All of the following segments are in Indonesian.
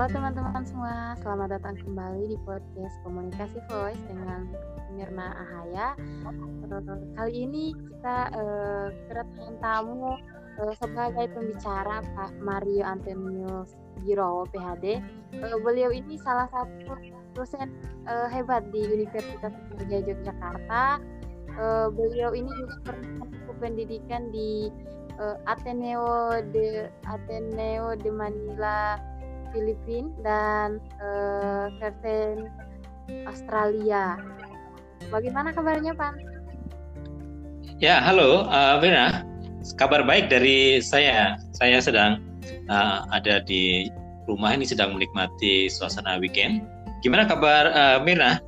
Halo teman-teman semua, selamat datang kembali di podcast Komunikasi Voice dengan Mirna Ahaya. Kali ini kita uh, kedatangan tamu uh, sebagai pembicara Pak Mario Antonius Giro PhD. Uh, beliau ini salah satu dosen uh, hebat di Universitas Kerja Yogyakarta. Uh, beliau ini juga pernah pendidikan di uh, Ateneo de Ateneo de Manila Filipina dan uh, Australia. Bagaimana kabarnya, Pak? Ya, halo, uh, Vina. Kabar baik dari saya. Saya sedang uh, ada di rumah ini sedang menikmati suasana weekend. Gimana kabar uh, Mirna?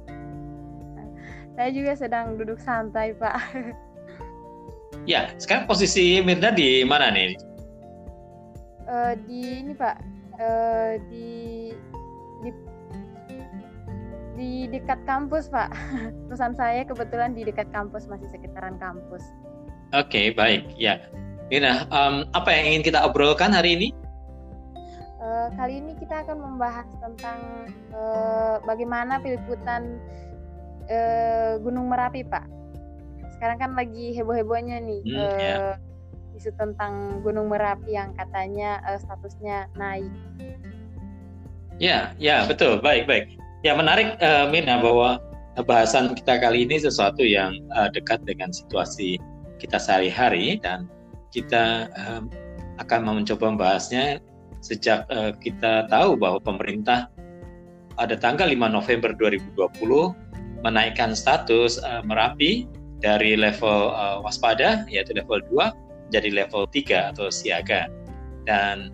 Saya juga sedang duduk santai, Pak. Ya, sekarang posisi Mirna di mana nih? Uh, di ini Pak, uh, di di di dekat kampus pak. Pesan saya kebetulan di dekat kampus masih sekitaran kampus. Oke okay, baik. Ya. Ina um, apa yang ingin kita obrolkan hari ini? Uh, kali ini kita akan membahas tentang uh, bagaimana peliputan uh, Gunung Merapi pak. Sekarang kan lagi heboh hebohnya nih. Hmm, uh, yeah isu tentang Gunung Merapi yang katanya uh, statusnya naik. Ya, ya betul, baik baik. Ya menarik uh, Mina bahwa bahasan kita kali ini sesuatu yang uh, dekat dengan situasi kita sehari-hari dan kita uh, akan mencoba membahasnya sejak uh, kita tahu bahwa pemerintah pada tanggal 5 November 2020 menaikkan status uh, Merapi dari level uh, waspada yaitu level 2 jadi level 3 atau siaga. Dan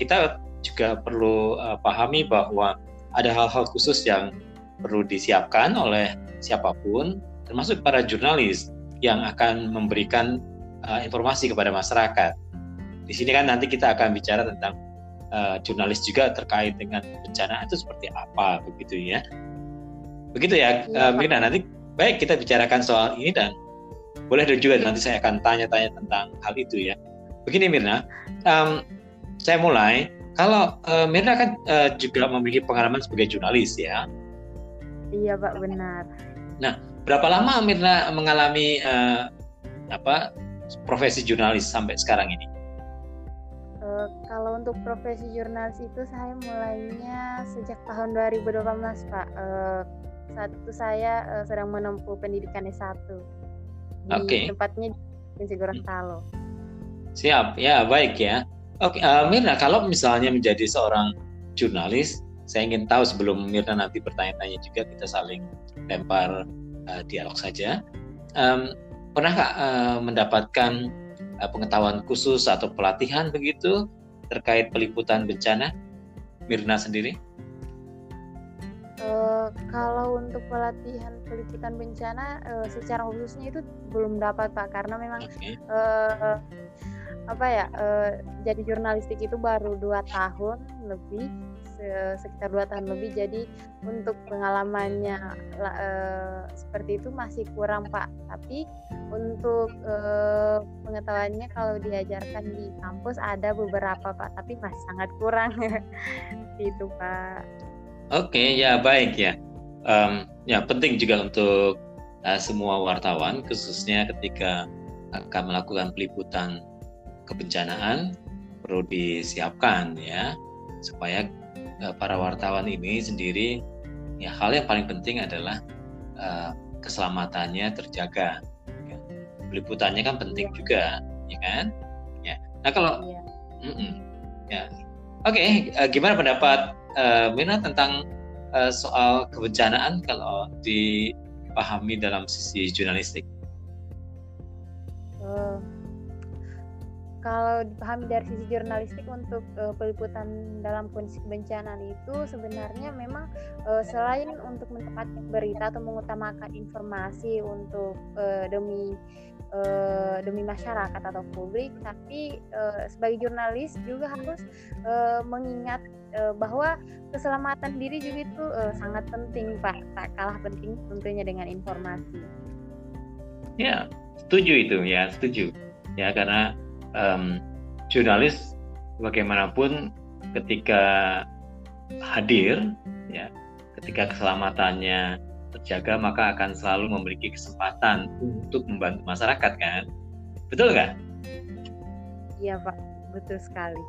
kita juga perlu uh, pahami bahwa ada hal-hal khusus yang perlu disiapkan oleh siapa pun, termasuk para jurnalis yang akan memberikan uh, informasi kepada masyarakat. Di sini kan nanti kita akan bicara tentang uh, jurnalis juga terkait dengan bencana itu seperti apa begitu ya. Begitu ya, ya uh, Mirna. Nanti baik kita bicarakan soal ini dan boleh juga nanti saya akan tanya-tanya tentang hal itu ya. Begini Mirna, um, saya mulai. Kalau uh, Mirna kan uh, juga memiliki pengalaman sebagai jurnalis ya. Iya Pak benar. Nah, berapa lama Mirna mengalami uh, apa profesi jurnalis sampai sekarang ini? Uh, kalau untuk profesi jurnalis itu saya mulainya sejak tahun 2018 Pak. Uh, saat itu saya uh, sedang menempuh pendidikan S1 di okay. tempatnya di Gorontalo. Siap, ya baik ya. Oke, uh, Mirna, kalau misalnya menjadi seorang jurnalis, saya ingin tahu sebelum Mirna nanti bertanya-tanya juga kita saling lempar uh, dialog saja. Um, pernahkah uh, mendapatkan uh, pengetahuan khusus atau pelatihan begitu terkait peliputan bencana, Mirna sendiri? Uh, kalau untuk pelatihan peliputan bencana uh, secara khususnya itu belum dapat pak. Karena memang okay. uh, apa ya jadi jurnalistik itu baru dua tahun lebih sekitar dua tahun lebih. Jadi untuk pengalamannya seperti itu masih kurang pak. Tapi untuk pengetahuannya kalau diajarkan di kampus ada beberapa pak. Tapi masih sangat kurang itu pak Oke, okay, ya baik ya. Um, ya penting juga untuk uh, semua wartawan, khususnya ketika akan melakukan peliputan kebencanaan, perlu disiapkan ya, supaya uh, para wartawan ini sendiri, ya hal yang paling penting adalah uh, keselamatannya terjaga. Ya. Peliputannya kan penting juga, ya kan? Ya. Nah kalau, iya. mm -mm, ya, oke, okay, uh, gimana pendapat uh, Mina tentang uh, soal kebencanaan kalau dipahami dalam sisi jurnalistik? Kalau dipahami dari sisi jurnalistik untuk uh, peliputan dalam kondisi kebencanaan itu sebenarnya memang uh, selain untuk menempatkan berita atau mengutamakan informasi untuk uh, demi uh, demi masyarakat atau publik, tapi uh, sebagai jurnalis juga harus uh, mengingat uh, bahwa keselamatan diri juga itu uh, sangat penting pak. Tak kalah penting tentunya dengan informasi. Ya setuju itu ya setuju. Ya karena um, jurnalis bagaimanapun ketika hadir ya ketika keselamatannya terjaga maka akan selalu memiliki kesempatan untuk membantu masyarakat kan betul nggak? Iya pak betul sekali.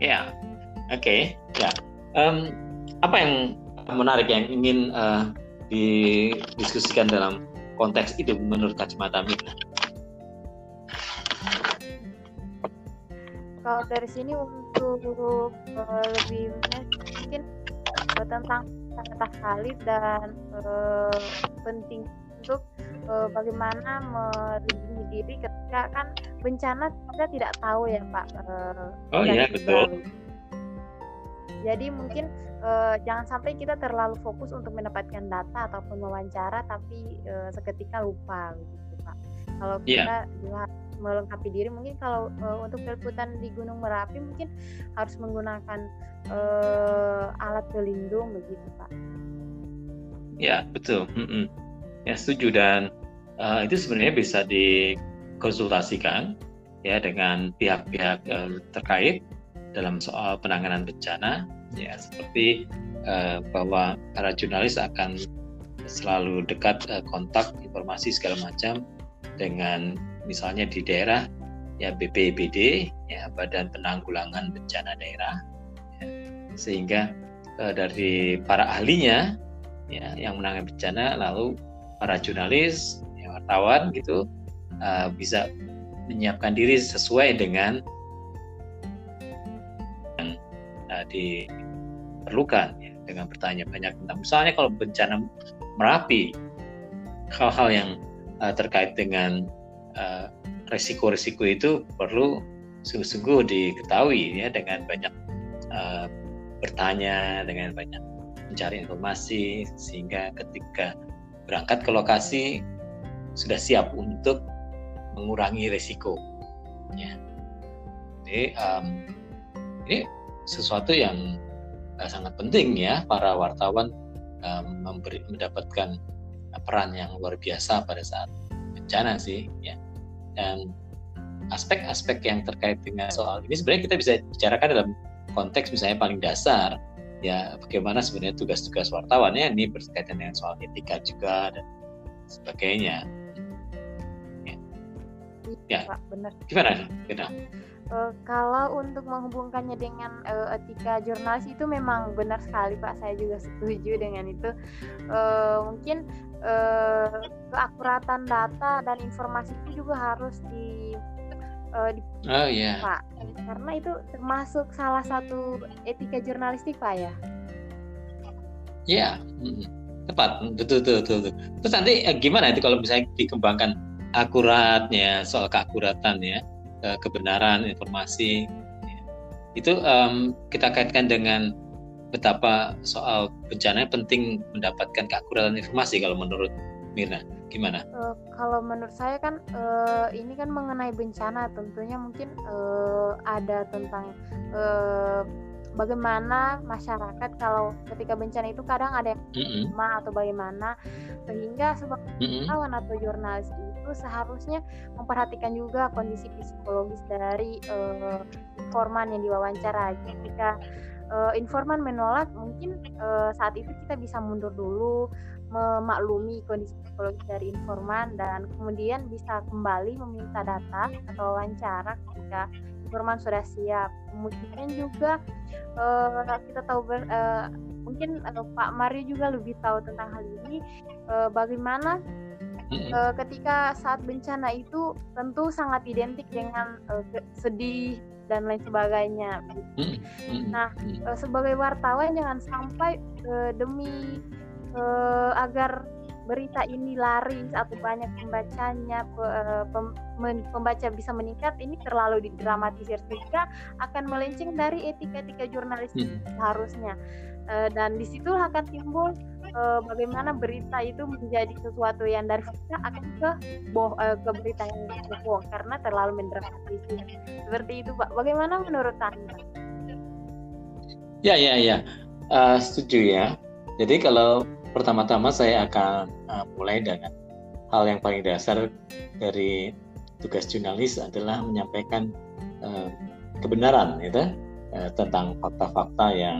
Ya oke okay. ya um, apa yang menarik yang ingin uh, didiskusikan dalam konteks itu menurut kacamata Mira? Kalau dari sini untuk uh, lebih mungkin uh, tentang kata salib dan uh, penting untuk uh, bagaimana melindungi diri ketika kan bencana kita tidak tahu ya Pak. Uh, oh iya betul. Jadi mungkin uh, jangan sampai kita terlalu fokus untuk mendapatkan data ataupun wawancara tapi uh, seketika lupa gitu Pak. Kalau iya. kita yeah. Melengkapi diri mungkin kalau uh, untuk peliputan di Gunung Merapi mungkin harus menggunakan uh, alat pelindung begitu Pak. Ya betul. Mm -mm. Ya setuju dan uh, itu sebenarnya bisa dikonsultasikan ya dengan pihak-pihak uh, terkait dalam soal penanganan bencana ya seperti uh, bahwa para jurnalis akan selalu dekat kontak informasi segala macam dengan misalnya di daerah ya BPBD ya Badan Penanggulangan Bencana Daerah ya, sehingga uh, dari para ahlinya ya yang menangani bencana lalu para jurnalis ya, wartawan gitu uh, bisa menyiapkan diri sesuai dengan uh, diperlukan ya, dengan bertanya banyak tentang misalnya kalau bencana merapi hal-hal yang uh, terkait dengan uh, resiko-resiko itu perlu sungguh-sungguh diketahui ya dengan banyak uh, bertanya dengan banyak mencari informasi sehingga ketika berangkat ke lokasi sudah siap untuk mengurangi resiko. Ya. Jadi um, ini sesuatu yang uh, sangat penting ya para wartawan um, memberi, mendapatkan peran yang luar biasa pada saat bencana sih ya. Dan aspek-aspek yang terkait dengan soal ini sebenarnya kita bisa bicarakan dalam konteks misalnya paling dasar ya bagaimana sebenarnya tugas-tugas wartawan ya ini berkaitan dengan soal etika juga dan sebagainya. Ya, ya. Pak, benar. Gimana gimana Uh, kalau untuk menghubungkannya dengan uh, etika jurnalis itu memang benar sekali Pak, saya juga setuju dengan itu. Uh, mungkin uh, keakuratan data dan informasi itu juga harus di uh, di oh, yeah. Pak, karena itu termasuk salah satu etika jurnalistik Pak ya. Ya, yeah. tepat, betul, betul, betul, betul. Terus nanti gimana itu kalau misalnya dikembangkan akuratnya soal keakuratan ya? Kebenaran informasi itu um, kita kaitkan dengan betapa soal bencana penting mendapatkan keakuratan informasi kalau menurut Mirna gimana? Uh, kalau menurut saya kan uh, ini kan mengenai bencana tentunya mungkin uh, ada tentang uh, bagaimana masyarakat kalau ketika bencana itu kadang ada yang mm -hmm. atau bagaimana sehingga sebagai mm -hmm. atau jurnalis itu seharusnya memperhatikan juga kondisi psikologis dari uh, informan yang diwawancara ketika uh, informan menolak mungkin uh, saat itu kita bisa mundur dulu memaklumi kondisi psikologis dari informan dan kemudian bisa kembali meminta data atau wawancara ketika informan sudah siap. Kemudian juga uh, kita tahu ber, uh, mungkin Pak Mario juga lebih tahu tentang hal ini bagaimana uh, ketika saat bencana itu tentu sangat identik dengan uh, sedih dan lain sebagainya. Nah, uh, sebagai wartawan jangan sampai uh, demi uh, agar berita ini laris atau banyak pembacanya eh, pembaca bisa meningkat ini terlalu didramatisir sehingga akan melenceng dari etika-etika jurnalistik hmm. seharusnya eh, dan di situ akan timbul eh, bagaimana berita itu menjadi sesuatu yang dari fakta akan ke boh ke berita yang bohong karena terlalu mendramatisir seperti itu pak bagaimana menurut anda ya ya ya uh, setuju ya jadi kalau pertama-tama saya akan uh, mulai dengan hal yang paling dasar dari tugas jurnalis adalah menyampaikan uh, kebenaran gitu uh, tentang fakta-fakta yang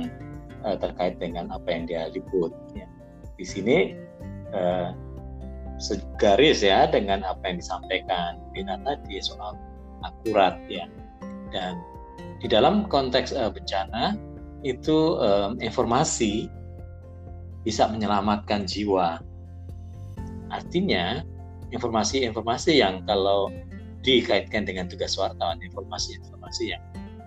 uh, terkait dengan apa yang dia liput. Ya. Di sini uh, segaris ya dengan apa yang disampaikan Bina tadi soal akurat ya. Dan di dalam konteks uh, bencana itu um, informasi bisa menyelamatkan jiwa. Artinya informasi-informasi yang kalau dikaitkan dengan tugas wartawan informasi-informasi yang,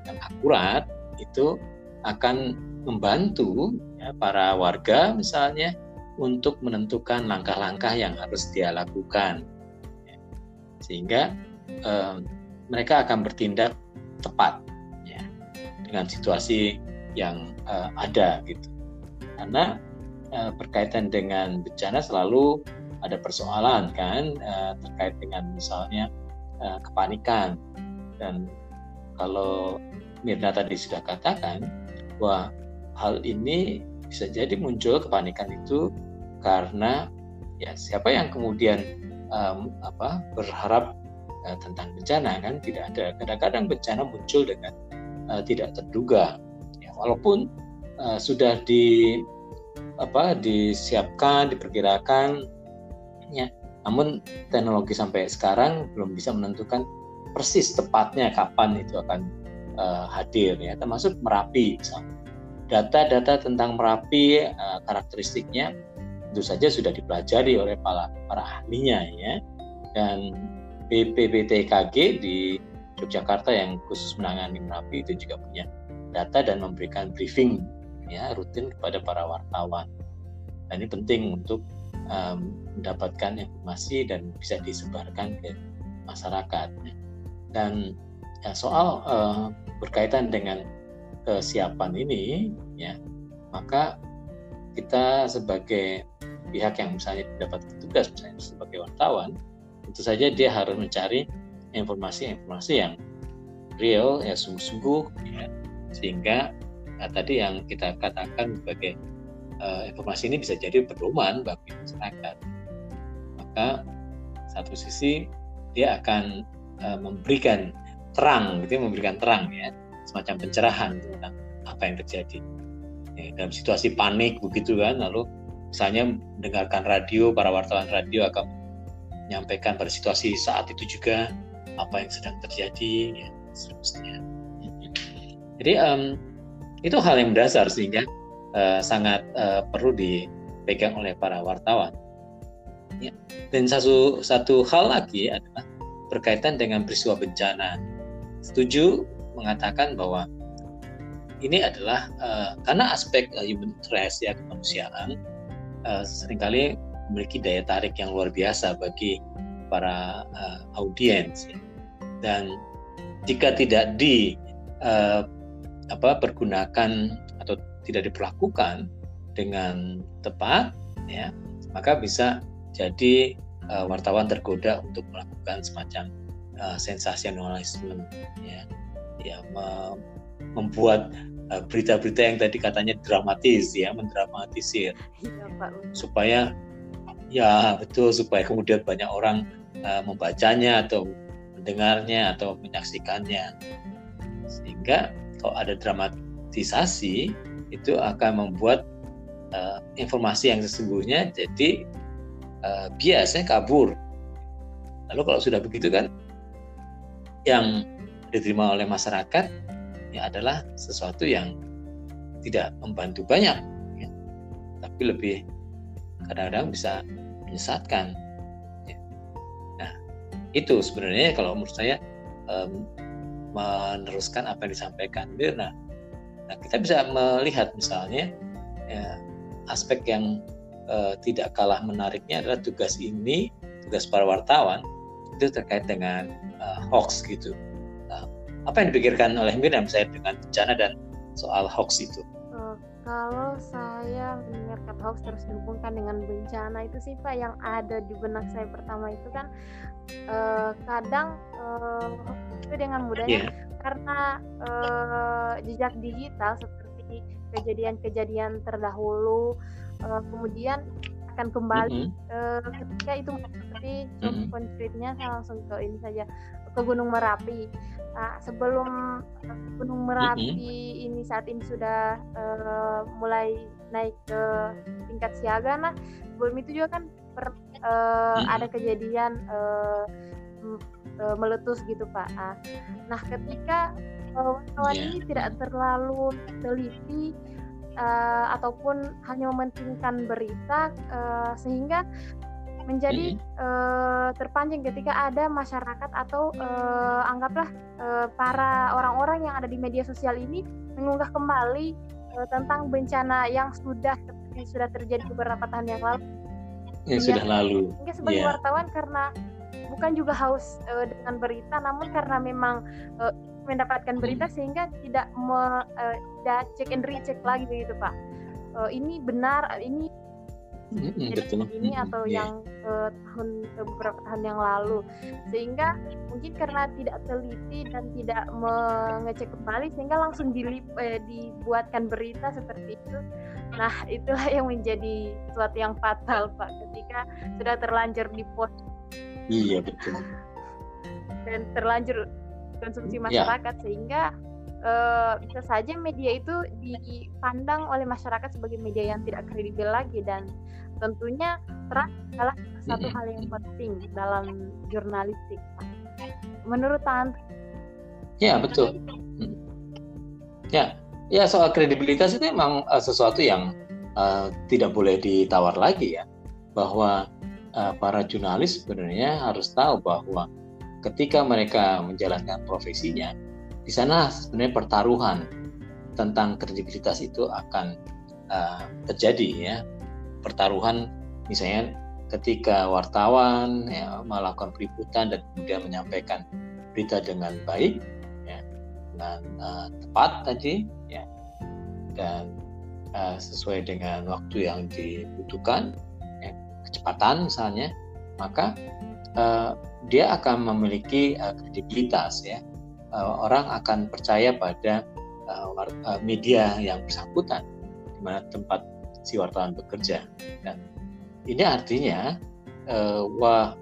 yang akurat itu akan membantu ya, para warga misalnya untuk menentukan langkah-langkah yang harus dia lakukan. Sehingga eh, mereka akan bertindak tepat ya, dengan situasi yang eh, ada gitu. Karena eh, berkaitan dengan bencana selalu ada persoalan kan eh, terkait dengan misalnya eh, kepanikan. Dan kalau Mirna tadi sudah katakan bahwa hal ini bisa jadi muncul kepanikan itu karena ya siapa yang kemudian um, apa berharap uh, tentang bencana kan? Tidak ada. Kadang-kadang bencana muncul dengan uh, tidak terduga. Ya, walaupun uh, sudah di apa disiapkan diperkirakan ya namun teknologi sampai sekarang belum bisa menentukan persis tepatnya kapan itu akan uh, hadir ya. Termasuk merapi misalnya data-data tentang Merapi uh, karakteristiknya tentu saja sudah dipelajari oleh para, para ahlinya ya. Dan BPPTKG di Yogyakarta yang khusus menangani Merapi itu juga punya data dan memberikan briefing ya rutin kepada para wartawan. Dan ini penting untuk um, mendapatkan informasi dan bisa disebarkan ke masyarakat dan ya, soal uh, berkaitan dengan kesiapan ini ya maka kita sebagai pihak yang misalnya mendapat tugas misalnya sebagai wartawan tentu saja dia harus mencari informasi-informasi yang real ya sungguh-sungguh ya, sehingga nah, tadi yang kita katakan sebagai uh, informasi ini bisa jadi pedoman bagi masyarakat. Maka satu sisi dia akan uh, memberikan terang gitu ya, memberikan terang ya semacam pencerahan tentang apa yang terjadi. Ya, dalam situasi panik begitu kan lalu misalnya mendengarkan radio para wartawan radio akan menyampaikan pada situasi saat itu juga apa yang sedang terjadi ya seterusnya. Jadi um, itu hal yang mendasar sehingga uh, sangat uh, perlu dipegang oleh para wartawan. Ya. dan satu satu hal lagi adalah berkaitan dengan peristiwa bencana. Setuju mengatakan bahwa ini adalah uh, karena aspek uh, human interest ya kemanusiaan uh, sering kali memiliki daya tarik yang luar biasa bagi para uh, audiens ya. dan jika tidak di uh, apa pergunakan atau tidak diperlakukan dengan tepat ya maka bisa jadi uh, wartawan tergoda untuk melakukan semacam uh, sensasionalisme ya ya membuat eh, berita-berita yang tadi katanya dramatis ya mendramatisir. Ya, Pak. supaya ya betul supaya kemudian banyak orang uh, membacanya atau mendengarnya atau menyaksikannya. Sehingga kalau ada dramatisasi itu akan membuat uh, informasi yang sesungguhnya jadi uh, biasanya kabur. Lalu kalau sudah begitu kan yang diterima oleh masyarakat ya adalah sesuatu yang tidak membantu banyak ya. tapi lebih kadang-kadang bisa menyesatkan ya. nah itu sebenarnya kalau menurut saya um, meneruskan apa yang disampaikan Mirna nah kita bisa melihat misalnya ya, aspek yang uh, tidak kalah menariknya adalah tugas ini tugas para wartawan itu terkait dengan uh, hoax gitu apa yang dipikirkan oleh Miriam saya dengan bencana dan soal hoax itu? Uh, kalau saya mendengar kata hoax terus dihubungkan dengan bencana itu sih Pak yang ada di benak saya pertama itu kan uh, kadang uh, itu dengan mudahnya yeah. karena uh, jejak digital seperti kejadian-kejadian terdahulu uh, kemudian akan kembali mm -hmm. uh, ketika itu seperti mm -hmm. saya langsung ke ini saja ke Gunung Merapi Nah, sebelum Gunung Merapi mm -hmm. ini saat ini sudah uh, mulai naik ke tingkat siaga nah sebelum itu juga kan per, uh, hmm. ada kejadian uh, meletus gitu pak ah, nah ketika wartawan yeah. ini tidak terlalu teliti uh, ataupun hanya mementingkan berita uh, sehingga menjadi hmm. uh, terpancing ketika ada masyarakat atau uh, anggaplah uh, para orang-orang yang ada di media sosial ini mengunggah kembali uh, tentang bencana yang sudah yang sudah terjadi beberapa tahun yang lalu. Yang ya, sudah lalu. Mungkin sebagai yeah. wartawan karena bukan juga haus uh, dengan berita, namun karena memang uh, mendapatkan berita hmm. sehingga tidak me, uh, tidak cek and recheck lagi begitu pak. Uh, ini benar, ini mm-hmm, betul. ini atau yeah. yang uh, tahun uh, beberapa tahun yang lalu sehingga mungkin karena tidak teliti dan tidak mengecek kembali sehingga langsung dilip, eh, dibuatkan berita seperti itu nah itulah yang menjadi sesuatu yang fatal pak ketika sudah terlanjur di post iya betul dan terlanjur konsumsi iya. masyarakat yeah. sehingga uh, bisa saja media itu dipandang oleh masyarakat sebagai media yang tidak kredibel lagi dan tentunya terang adalah satu hal yang penting dalam jurnalistik. Menurut Tan? Ya betul. Ya, ya soal kredibilitas itu memang uh, sesuatu yang uh, tidak boleh ditawar lagi ya, bahwa uh, para jurnalis sebenarnya harus tahu bahwa ketika mereka menjalankan profesinya, di sana sebenarnya pertaruhan tentang kredibilitas itu akan uh, terjadi ya. Pertaruhan misalnya ketika wartawan ya, melakukan peliputan dan kemudian menyampaikan berita dengan baik ya, dengan uh, tepat tadi ya dan uh, sesuai dengan waktu yang dibutuhkan kecepatan misalnya maka uh, dia akan memiliki uh, kredibilitas ya uh, orang akan percaya pada uh, media yang bersangkutan di mana tempat si wartawan bekerja. Dan ini artinya uh, wah,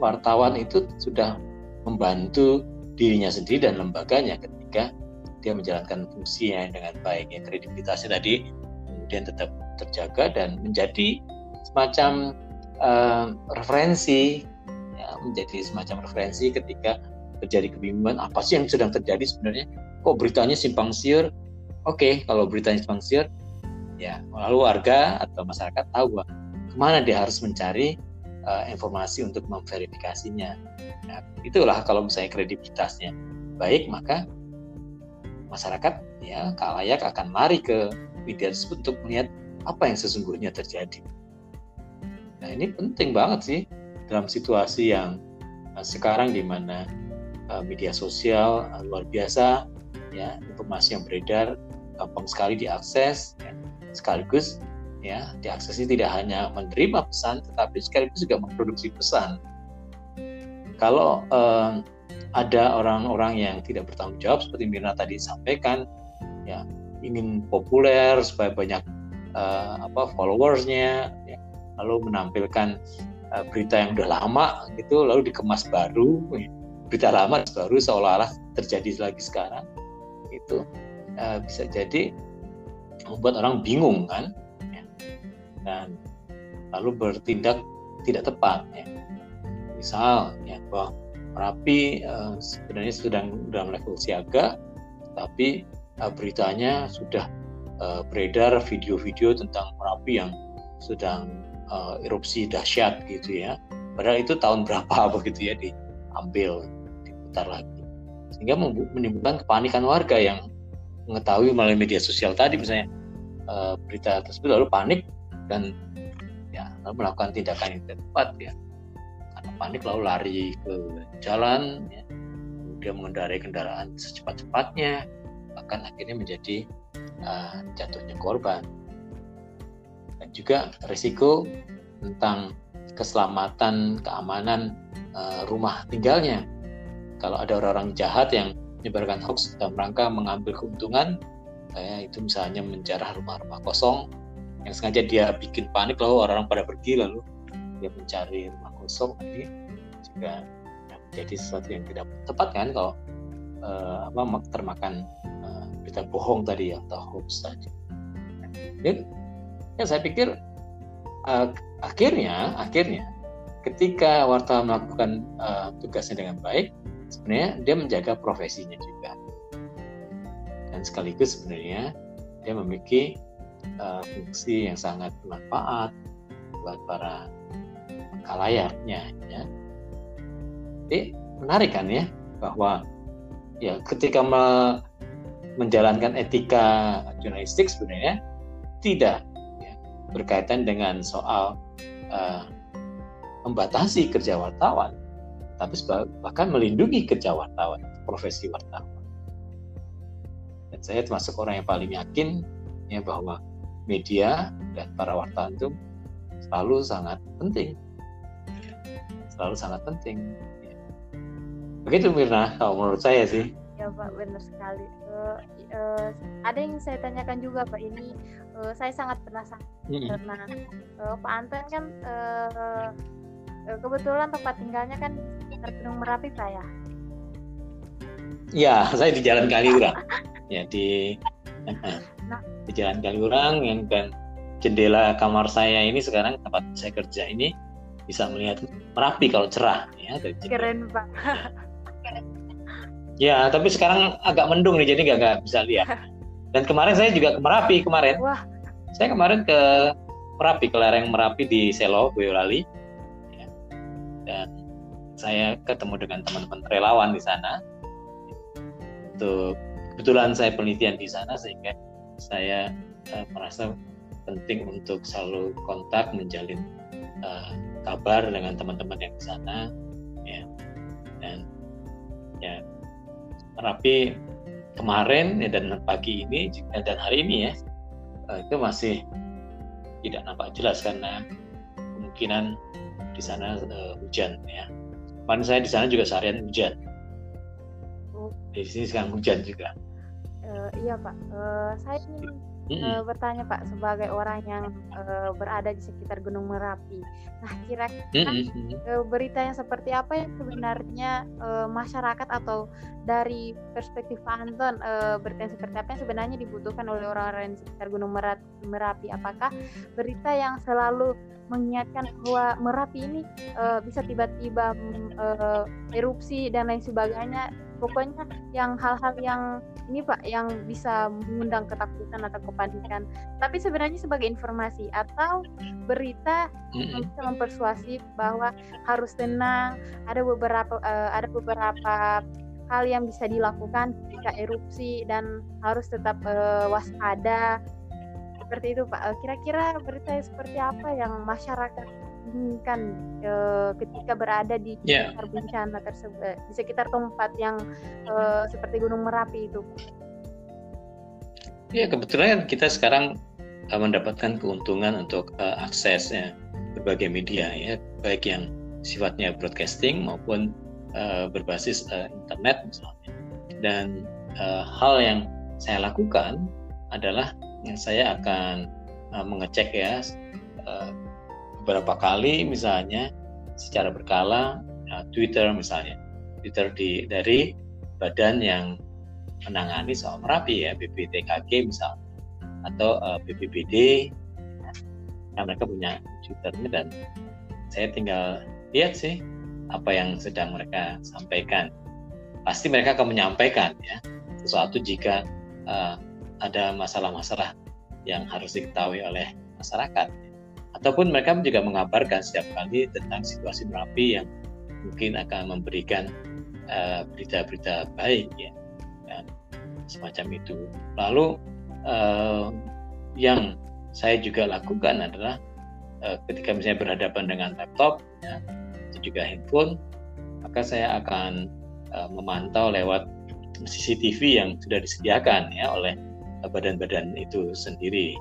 wartawan itu sudah membantu dirinya sendiri dan lembaganya ketika dia menjalankan fungsinya dengan baik. Ya, kredibilitasnya tadi kemudian tetap terjaga dan menjadi semacam uh, referensi, ya, menjadi semacam referensi ketika terjadi kebingungan apa sih yang sedang terjadi sebenarnya? Kok beritanya simpang siur? Oke okay, kalau beritanya simpang siur ya lalu warga atau masyarakat tahu bahwa ke mana dia harus mencari uh, informasi untuk memverifikasinya. Nah, itulah kalau misalnya kredibilitasnya baik maka masyarakat ya kalayak akan lari ke media tersebut untuk melihat apa yang sesungguhnya terjadi nah ini penting banget sih dalam situasi yang uh, sekarang di mana uh, media sosial uh, luar biasa ya informasi yang beredar gampang sekali diakses ya sekaligus ya diaksesi tidak hanya menerima pesan tetapi sekaligus juga memproduksi pesan. Kalau eh, ada orang-orang yang tidak bertanggung jawab seperti Mirna tadi sampaikan ya ingin populer supaya banyak eh, apa followersnya ya, lalu menampilkan eh, berita yang udah lama gitu lalu dikemas baru berita lama baru seolah-olah terjadi lagi sekarang itu eh, bisa jadi membuat orang bingung kan ya. dan lalu bertindak tidak tepat ya. misal ya bahwa Merapi uh, sebenarnya sedang dalam level siaga tapi uh, beritanya sudah uh, beredar video-video tentang Merapi yang sedang uh, erupsi dahsyat gitu ya. Padahal itu tahun berapa begitu ya diambil diputar lagi. Sehingga menimbulkan kepanikan warga yang mengetahui melalui media sosial tadi misalnya uh, berita tersebut lalu panik dan ya lalu melakukan tindakan yang tepat ya. Karena panik lalu lari ke jalan ya, kemudian mengendarai kendaraan secepat-cepatnya bahkan akhirnya menjadi uh, jatuhnya korban juga risiko tentang keselamatan keamanan uh, rumah tinggalnya kalau ada orang-orang jahat yang menyebarkan hoax dalam rangka mengambil keuntungan kayak itu misalnya menjarah rumah-rumah kosong yang sengaja dia bikin panik lalu orang-orang pada pergi lalu dia mencari rumah kosong ini juga menjadi sesuatu yang tidak tepat kan kalau uh, apa termakan uh, berita bohong tadi atau hoax tadi. Ya, ya saya pikir uh, akhirnya akhirnya ketika wartawan melakukan uh, tugasnya dengan baik, sebenarnya dia menjaga profesinya juga. Dan sekaligus sebenarnya dia memiliki uh, fungsi yang sangat bermanfaat buat para kalayaknya ya. Jadi menarik kan ya bahwa ya ketika me menjalankan etika jurnalistik sebenarnya tidak berkaitan dengan soal uh, membatasi kerja wartawan, tapi bahkan melindungi kerja wartawan, profesi wartawan. Dan saya termasuk orang yang paling yakin ya bahwa media dan para wartawan itu selalu sangat penting, selalu sangat penting. Begitu Mirna, kalau menurut saya sih. Ya Pak, benar sekali. Uh, uh, ada yang saya tanyakan juga Pak ini, uh, saya sangat penasaran mm-hmm. karena uh, Pak Anton kan uh, kebetulan tempat tinggalnya kan Gunung Merapi Pak ya. Ya, saya di Jalan Kaliurang. ya di nah. di Jalan Kaliurang yang dan jendela kamar saya ini sekarang tempat saya kerja ini bisa melihat Merapi kalau cerah ya dari Keren Pak. Ya, tapi sekarang agak mendung nih, jadi nggak bisa lihat. Dan kemarin saya juga ke Merapi kemarin. Wah. Saya kemarin ke Merapi, ke lereng Merapi di Selo, Boyolali. Ya. Dan saya ketemu dengan teman-teman relawan di sana. Untuk kebetulan saya penelitian di sana sehingga saya uh, merasa penting untuk selalu kontak menjalin uh, kabar dengan teman-teman yang di sana ya dan ya Merapi kemarin ya, dan pagi ini dan hari ini ya itu masih tidak nampak jelas karena kemungkinan di sana uh, hujan ya. Kemarin saya di sana juga seharian hujan. Oh. Di sini sekarang hujan juga. Uh, iya Pak, uh, saya ingin uh, bertanya Pak sebagai orang yang uh, berada di sekitar Gunung Merapi. Nah, kira-kira uh, berita yang seperti apa yang sebenarnya uh, masyarakat atau dari perspektif Anton uh, berita yang seperti apa yang sebenarnya dibutuhkan oleh orang-orang di sekitar Gunung Merapi? Apakah berita yang selalu mengingatkan bahwa Merapi ini uh, bisa tiba-tiba uh, erupsi dan lain sebagainya. Pokoknya yang hal-hal yang ini Pak yang bisa mengundang ketakutan atau kepanikan. Tapi sebenarnya sebagai informasi atau berita yang bisa mempersuasi bahwa harus tenang ada beberapa uh, ada beberapa hal yang bisa dilakukan ketika erupsi dan harus tetap uh, waspada seperti itu Pak kira-kira berita seperti apa yang masyarakat kan e, ketika berada di yeah. sekitar bencana tersebut eh, di sekitar tempat yang e, seperti Gunung Merapi itu. Ya kebetulan kita sekarang mendapatkan keuntungan untuk uh, akses ya, berbagai media ya baik yang sifatnya broadcasting maupun uh, berbasis uh, internet misalnya. Dan uh, hal yang saya lakukan adalah saya akan uh, mengecek ya uh, beberapa kali misalnya secara berkala ya, Twitter misalnya. Twitter di dari badan yang menangani soal Merapi ya BPTKG misalnya atau uh, BPBD ya, nah, mereka punya Twitternya dan saya tinggal lihat sih apa yang sedang mereka sampaikan. Pasti mereka akan menyampaikan ya sesuatu jika uh, ada masalah-masalah yang harus diketahui oleh masyarakat ataupun mereka juga mengabarkan setiap kali tentang situasi Merapi yang mungkin akan memberikan eh, berita-berita uh, baik ya dan semacam itu. Lalu uh, yang saya juga lakukan adalah uh, ketika misalnya berhadapan dengan laptop ya, atau juga handphone, maka saya akan uh, memantau lewat CCTV yang sudah disediakan ya oleh badan-badan itu sendiri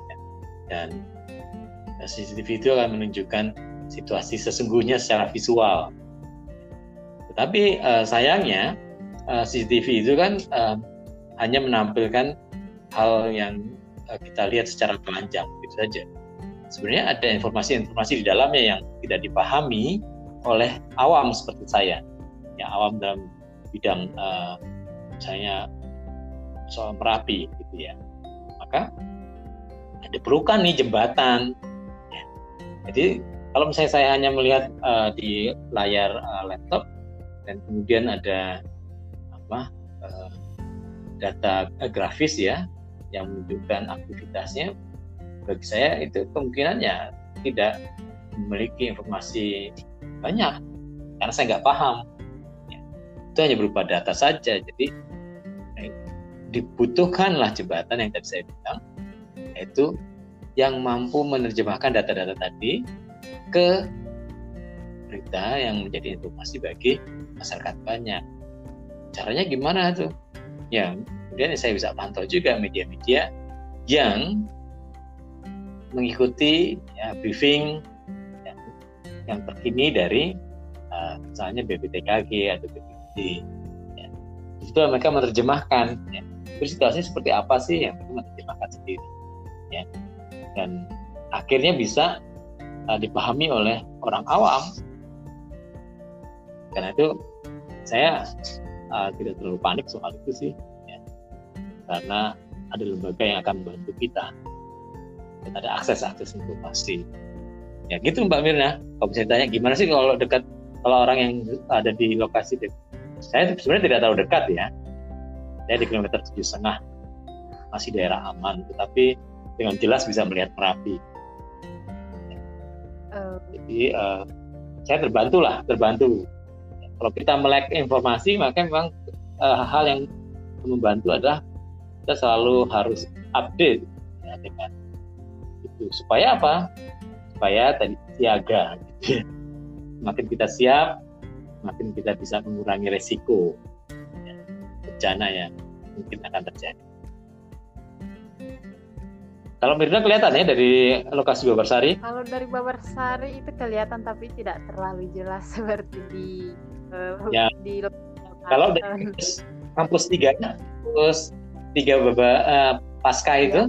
dan Nah, CCTV itu akan menunjukkan situasi sesungguhnya secara visual. Tetapi uh, sayangnya uh, eh, CCTV itu kan uh, hanya menampilkan hal yang uh, kita lihat secara telanjang gitu saja. Sebenarnya ada informasi-informasi di dalamnya yang tidak dipahami oleh awam seperti saya, ya awam dalam bidang uh, misalnya soal Merapi gitu ya. Maka diperlukan nih jembatan. Jadi kalau misalnya saya hanya melihat uh, di layar uh, laptop dan kemudian ada apa uh, data uh, grafis ya yang menunjukkan aktivitasnya, bagi saya itu kemungkinannya tidak memiliki informasi banyak karena saya nggak paham. Ya. Itu hanya berupa data saja. Jadi dibutuhkanlah jembatan yang tadi saya bilang, yaitu yang mampu menerjemahkan data-data tadi ke berita yang menjadi informasi bagi masyarakat banyak. Caranya gimana tuh? Ya, kemudian saya bisa pantau juga media-media yang mengikuti ya, briefing ya, yang terkini dari uh, misalnya BPTKG atau BPT. Ya. Itu mereka menerjemahkan ya. Situasinya seperti apa sih yang mereka menerjemahkan sendiri. Ya. Dan akhirnya bisa uh, dipahami oleh orang awam. Karena itu saya uh, tidak terlalu panik soal itu sih, ya. karena ada lembaga yang akan membantu kita dan ada akses-akses informasi. Ya gitu Mbak Mirna. Kalau saya tanya gimana sih kalau dekat kalau orang yang ada di lokasi dekat. Saya sebenarnya tidak tahu dekat ya. Saya di kilometer tujuh setengah. Masih daerah aman, tetapi dengan jelas bisa melihat Merapi. Jadi uh, saya terbantu lah terbantu. Kalau kita melek informasi maka memang uh, hal yang membantu adalah kita selalu harus update ya, dengan itu. Supaya apa? Supaya tadi siaga. Gitu. makin kita siap makin kita bisa mengurangi resiko bencana yang mungkin akan terjadi kalau Mirna kelihatan ya dari lokasi Babarsari? Kalau dari Babarsari itu kelihatan tapi tidak terlalu jelas seperti di uh, ya. di Kalau dari kampus, tiga, kampus tiga Baba uh, Pasca ya. itu,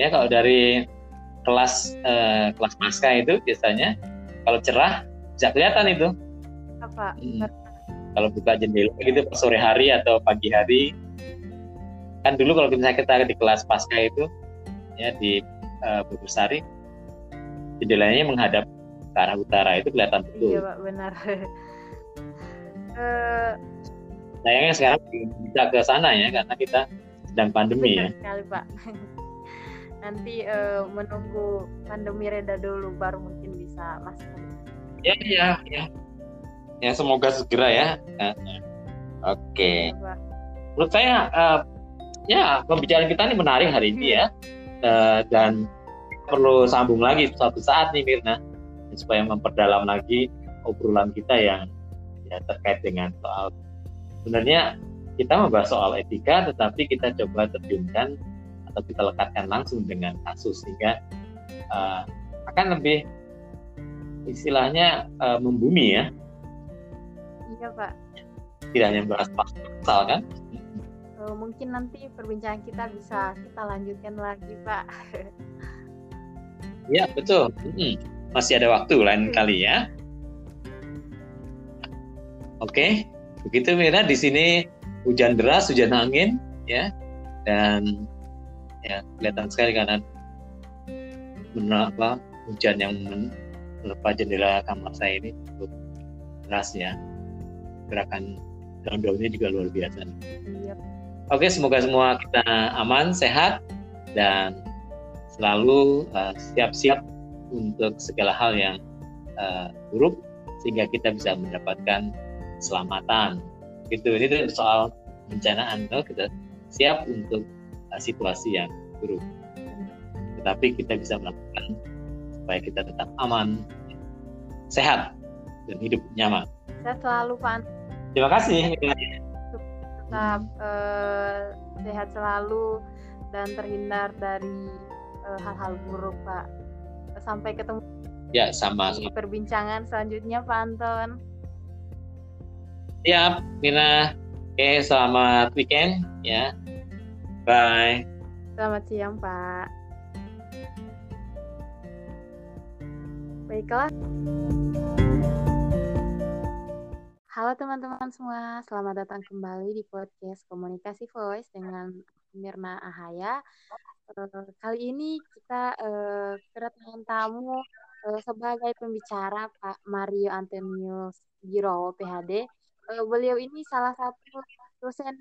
ya kalau dari kelas uh, kelas Pasca itu biasanya kalau cerah bisa kelihatan itu. Apa? Hmm. Kalau buka jendela gitu sore hari atau pagi hari, kan dulu kalau misalnya kita di kelas Pasca itu ya di uh, Sari jendelanya menghadap ke arah utara itu kelihatan betul. Iya pak benar. uh, Sayangnya sekarang bisa ke sana ya karena kita sedang pandemi ya. Sekali pak. Nanti uh, menunggu pandemi reda dulu baru mungkin bisa masuk. Ya ya ya. Ya semoga segera ya. Oke. Okay. Menurut saya uh, ya pembicaraan kita ini menarik hari ini ya. Uh, dan perlu sambung lagi suatu saat nih Mirna supaya memperdalam lagi obrolan kita yang ya, terkait dengan soal sebenarnya kita membahas soal etika tetapi kita coba terjunkan atau kita lekatkan langsung dengan kasus sehingga uh, akan lebih istilahnya uh, membumi ya iya pak tidak hanya bahas pasal kan uh, mungkin nanti perbincangan kita bisa kita lanjutkan lagi Pak. Ya betul, hmm, masih ada waktu lain hmm. kali ya. Oke, begitu Mira di sini hujan deras, hujan angin ya, dan ya kelihatan sekali karena apa hujan yang menerpa jendela kamar saya ini cukup deras ya. Gerakan daun-daunnya juga luar biasa. Iya. Oke, semoga semua kita aman, sehat, dan selalu uh, siap-siap uh, untuk segala hal yang uh, buruk sehingga kita bisa mendapatkan keselamatan. Gitu. Ini soal bencanaan, no? kita siap untuk uh, situasi yang buruk. Tetapi kita bisa melakukan supaya kita tetap aman, sehat, dan hidup nyaman. Saya selalu, Pak. Terima kasih tetap uh, sehat selalu dan terhindar dari eh, hal-hal buruk Pak. Sampai ketemu ya sama, di perbincangan selanjutnya Pak Anton. Siap, Mina. Oke, selamat weekend ya. Bye. Selamat siang, Pak. Baiklah. Halo teman-teman semua, selamat datang kembali di podcast Komunikasi Voice dengan Mirna Ahaya. Uh, kali ini kita uh, kedatangan tamu uh, sebagai pembicara Pak Mario Antonius Giro, PhD. Beliau ini salah satu dosen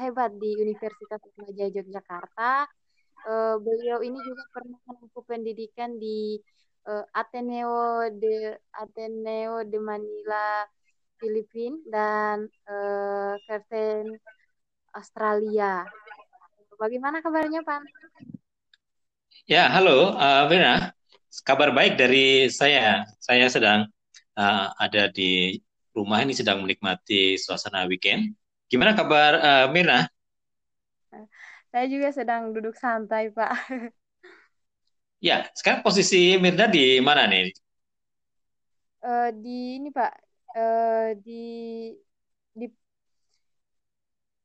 hebat di Universitas Atmajaya Yogyakarta. Uh, beliau ini juga pernah menempuh pendidikan di Ateneo de Ateneo de Manila Filipina dan uh, Australia. Bagaimana kabarnya Pak? Ya, halo uh. Kabar baik dari saya. Saya sedang uh, ada di rumah ini sedang menikmati suasana weekend. Gimana kabar uh, Mirna? Saya juga sedang duduk santai, Pak. Ya, sekarang posisi Mirna di mana nih? Uh, di ini Pak, uh, di di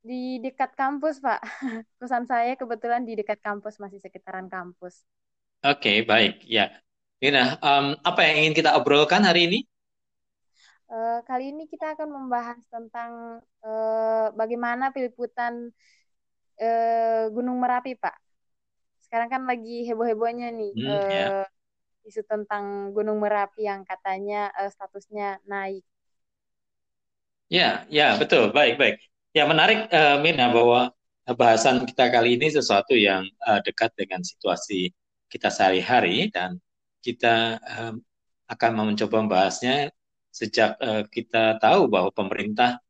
di dekat kampus Pak. Pesan saya kebetulan di dekat kampus masih sekitaran kampus. Oke, okay, baik. Ya, Mirna, um, apa yang ingin kita obrolkan hari ini? Uh, kali ini kita akan membahas tentang uh, bagaimana peliputan uh, Gunung Merapi, Pak sekarang kan lagi heboh-hebohnya nih hmm, uh, yeah. isu tentang Gunung Merapi yang katanya uh, statusnya naik. Ya, ya betul, baik baik. Ya menarik uh, Mina bahwa bahasan kita kali ini sesuatu yang uh, dekat dengan situasi kita sehari-hari dan kita um, akan mencoba membahasnya sejak uh, kita tahu bahwa pemerintah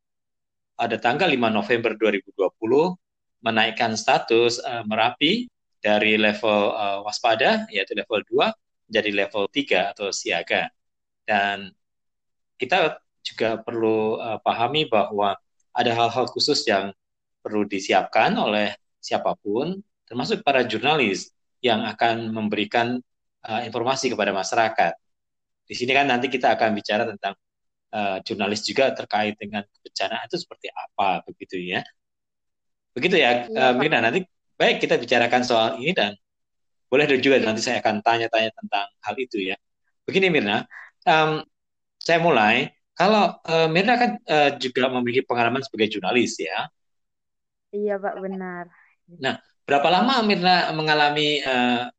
pada tanggal 5 November 2020 menaikkan status uh, Merapi dari level uh, waspada yaitu level 2 menjadi level 3 atau siaga. Dan kita juga perlu uh, pahami bahwa ada hal-hal khusus yang perlu disiapkan oleh siapa pun termasuk para jurnalis yang akan memberikan uh, informasi kepada masyarakat. Di sini kan nanti kita akan bicara tentang uh, jurnalis juga terkait dengan bencana itu seperti apa begitu ya. Begitu ya, ya uh, Mirna. Nanti baik kita bicarakan soal ini dan boleh juga nanti saya akan tanya-tanya tentang hal itu ya. Begini Mirna, um, saya mulai. Kalau uh, Mirna kan uh, juga memiliki pengalaman sebagai jurnalis ya. Iya Pak benar. Nah, berapa lama Mirna mengalami uh,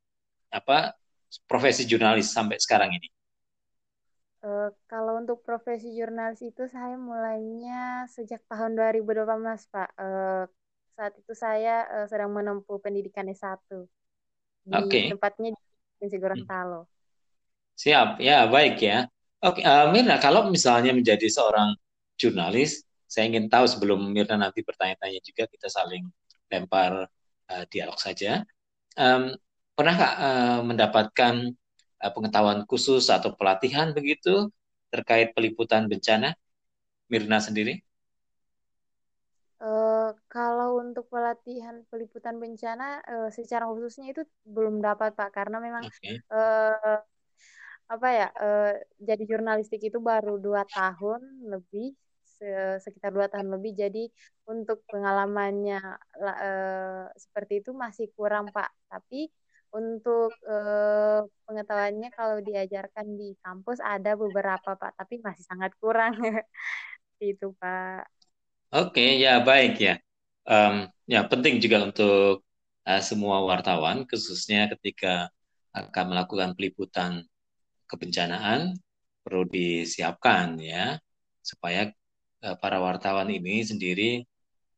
apa profesi jurnalis sampai sekarang ini? Uh, kalau untuk profesi jurnalis itu saya mulainya sejak tahun 2018 Pak. Uh, saat itu saya uh, sedang menempuh pendidikan S1 di okay. tempatnya di Provinsi Gorontalo. Hmm. Siap, ya baik ya. Oke, uh, Mirna, kalau misalnya menjadi seorang jurnalis, saya ingin tahu sebelum Mirna nanti bertanya-tanya juga kita saling lempar uh, dialog saja. Um, pernahkah uh, mendapatkan uh, pengetahuan khusus atau pelatihan begitu terkait peliputan bencana, Mirna sendiri? Uh, kalau untuk pelatihan peliputan bencana uh, secara khususnya itu belum dapat Pak karena memang okay. uh, eh, apa ya uh, jadi jurnalistik itu baru dua tahun lebih se sekitar dua tahun lebih jadi untuk pengalamannya uh, seperti itu masih kurang Pak tapi untuk uh, pengetahuannya kalau diajarkan di kampus ada beberapa Pak tapi masih sangat kurang itu Pak. Oke, ya baik ya. Um, ya penting juga untuk uh, semua wartawan, khususnya ketika akan melakukan peliputan kebencanaan, perlu disiapkan ya, supaya uh, para wartawan ini sendiri,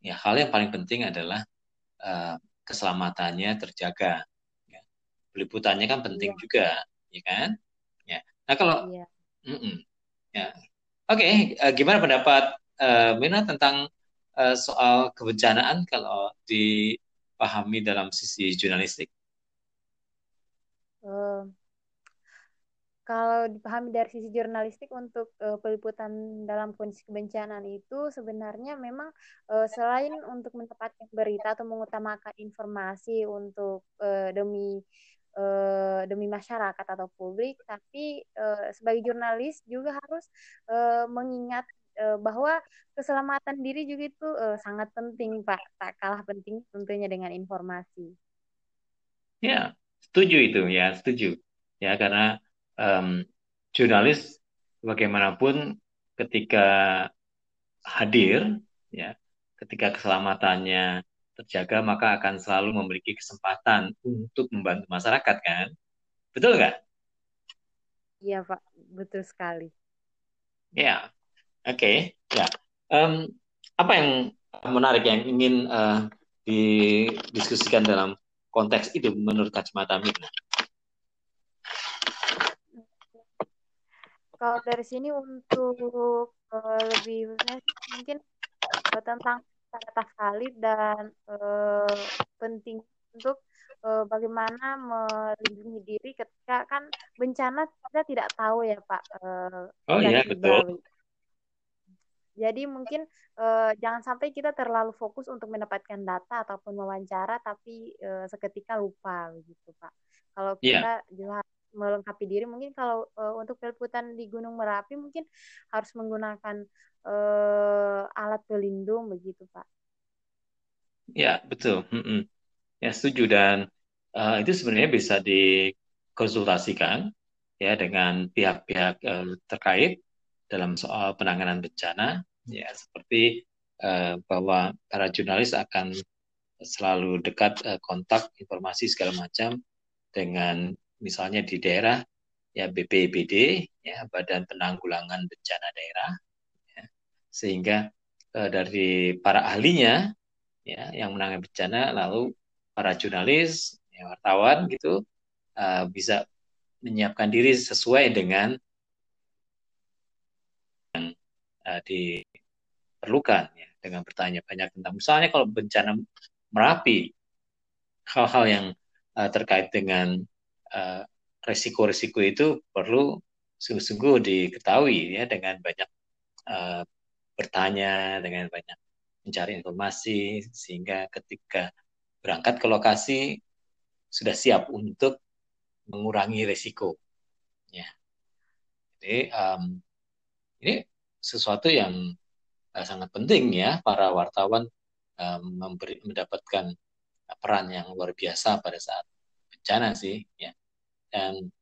ya hal yang paling penting adalah uh, keselamatannya terjaga. Ya. Peliputannya kan penting iya. juga, ya kan? Ya. Nah kalau, iya. mm -mm, ya, oke, okay, uh, gimana pendapat uh, Mina tentang uh, soal kebencanaan kalau dipahami dalam sisi jurnalistik? Uh, kalau dipahami dari sisi jurnalistik untuk uh, peliputan dalam kondisi kebencanaan itu sebenarnya memang uh, selain untuk mendapatkan berita atau mengutamakan informasi untuk uh, demi uh, demi masyarakat atau publik, tapi uh, sebagai jurnalis juga harus uh, mengingat bahwa keselamatan diri juga itu uh, sangat penting Pak. Tak kalah penting tentunya dengan informasi. Ya setuju itu ya setuju. Ya karena um, jurnalis bagaimanapun ketika hadir ya ketika keselamatannya terjaga, maka akan selalu memiliki kesempatan untuk membantu masyarakat, kan? Betul nggak? Iya, Pak. Betul sekali. Ya, oke. Okay. Ya. Um, apa yang menarik yang ingin uh, didiskusikan dalam konteks itu menurut kacamata Mirna? Kalau dari sini untuk uh, lebih mungkin uh, tentang kata valid dan uh, penting untuk uh, bagaimana melindungi diri ketika kan bencana kita tidak tahu ya Pak. Uh, oh iya betul. Jadi mungkin uh, jangan sampai kita terlalu fokus untuk mendapatkan data ataupun wawancara, tapi uh, seketika lupa begitu Pak. Kalau iya. kita yeah. Melengkapi diri, mungkin kalau uh, untuk peliputan di Gunung Merapi mungkin harus menggunakan uh, alat pelindung begitu Pak. Ya betul, mm -mm. ya setuju dan uh, itu sebenarnya bisa dikonsultasikan ya dengan pihak-pihak uh, terkait dalam soal penanganan bencana ya seperti uh, bahwa para jurnalis akan selalu dekat uh, kontak informasi segala macam dengan misalnya di daerah ya BPBD ya Badan Penanggulangan Bencana Daerah ya, sehingga uh, dari para ahlinya ya yang menangani bencana lalu para jurnalis ya, wartawan gitu uh, bisa menyiapkan diri sesuai dengan yang uh, diperlukan ya dengan bertanya banyak tentang misalnya kalau bencana merapi hal-hal yang uh, terkait dengan uh, resiko-resiko itu perlu sungguh-sungguh diketahui ya dengan banyak uh, bertanya dengan banyak mencari informasi sehingga ketika berangkat ke lokasi sudah siap untuk mengurangi resiko. Ya. Jadi um, ini sesuatu yang uh, sangat penting ya para wartawan um, memberi mendapatkan peran yang luar biasa pada saat bencana sih ya dan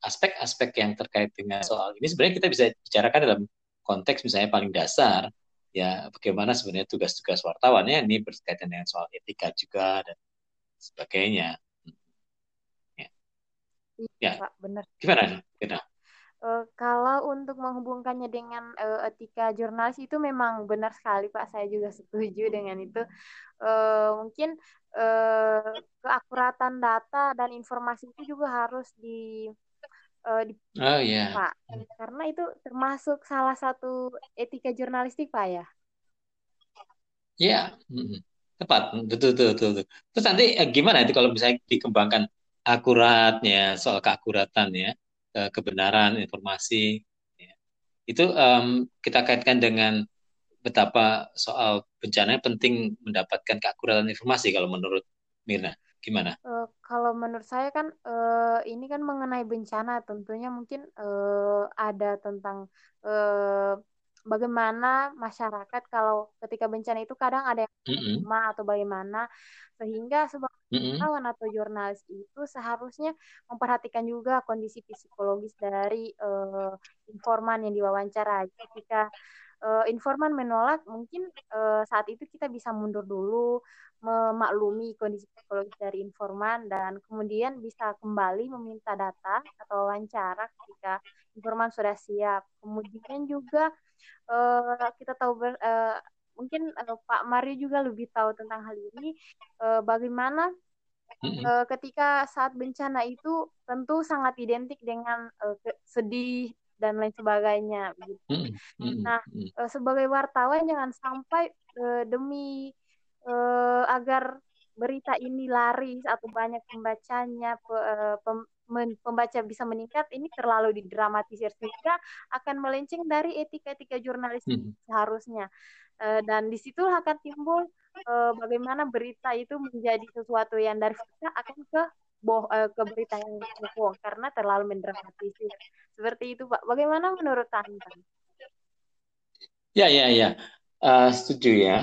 aspek-aspek yang terkait dengan soal ini sebenarnya kita bisa bicarakan dalam konteks misalnya paling dasar ya bagaimana sebenarnya tugas-tugas wartawan ya ini berkaitan dengan soal etika juga dan sebagainya. Ya, ya. Pak, benar. Gimana? Gimana? Uh, kalau untuk menghubungkannya dengan uh, etika jurnalis itu memang benar sekali Pak, saya juga setuju dengan itu. Uh, mungkin uh, keakuratan data dan informasi itu juga harus di uh, di oh, yeah. Pak, karena itu termasuk salah satu etika jurnalistik Pak ya. Ya, yeah. tepat, betul, betul, betul, betul. Terus nanti eh, gimana itu kalau misalnya dikembangkan akuratnya soal keakuratan ya kebenaran informasi. Ya. Itu um, kita kaitkan dengan betapa soal bencana penting mendapatkan keakuratan informasi kalau menurut Mirna. Gimana? Uh, kalau menurut saya kan uh, ini kan mengenai bencana tentunya mungkin uh, ada tentang uh, bagaimana masyarakat kalau ketika bencana itu kadang ada yang mm -hmm. atau bagaimana sehingga sebagai wartawan mm-hmm. atau jurnalis itu seharusnya memperhatikan juga kondisi psikologis dari uh, informan yang diwawancara. Ketika uh, informan menolak, mungkin uh, saat itu kita bisa mundur dulu, memaklumi kondisi psikologis dari informan dan kemudian bisa kembali meminta data atau wawancara ketika informan sudah siap. Kemudian juga uh, kita tahu ber, uh, mungkin uh, Pak Mario juga lebih tahu tentang hal ini uh, bagaimana ketika saat bencana itu tentu sangat identik dengan uh, sedih dan lain sebagainya gitu. Nah, uh, sebagai wartawan jangan sampai uh, demi uh, agar berita ini laris atau banyak pembacanya pembaca bisa meningkat ini terlalu didramatisir sehingga akan melenceng dari etika-etika jurnalistik hmm. seharusnya uh, dan situ akan timbul uh, bagaimana berita itu menjadi sesuatu yang dari fakta akan ke boh uh, ke berita yang bohong karena terlalu mendramatisir. Seperti itu pak. Bagaimana menurut anda ya ya ya. Uh, setuju ya.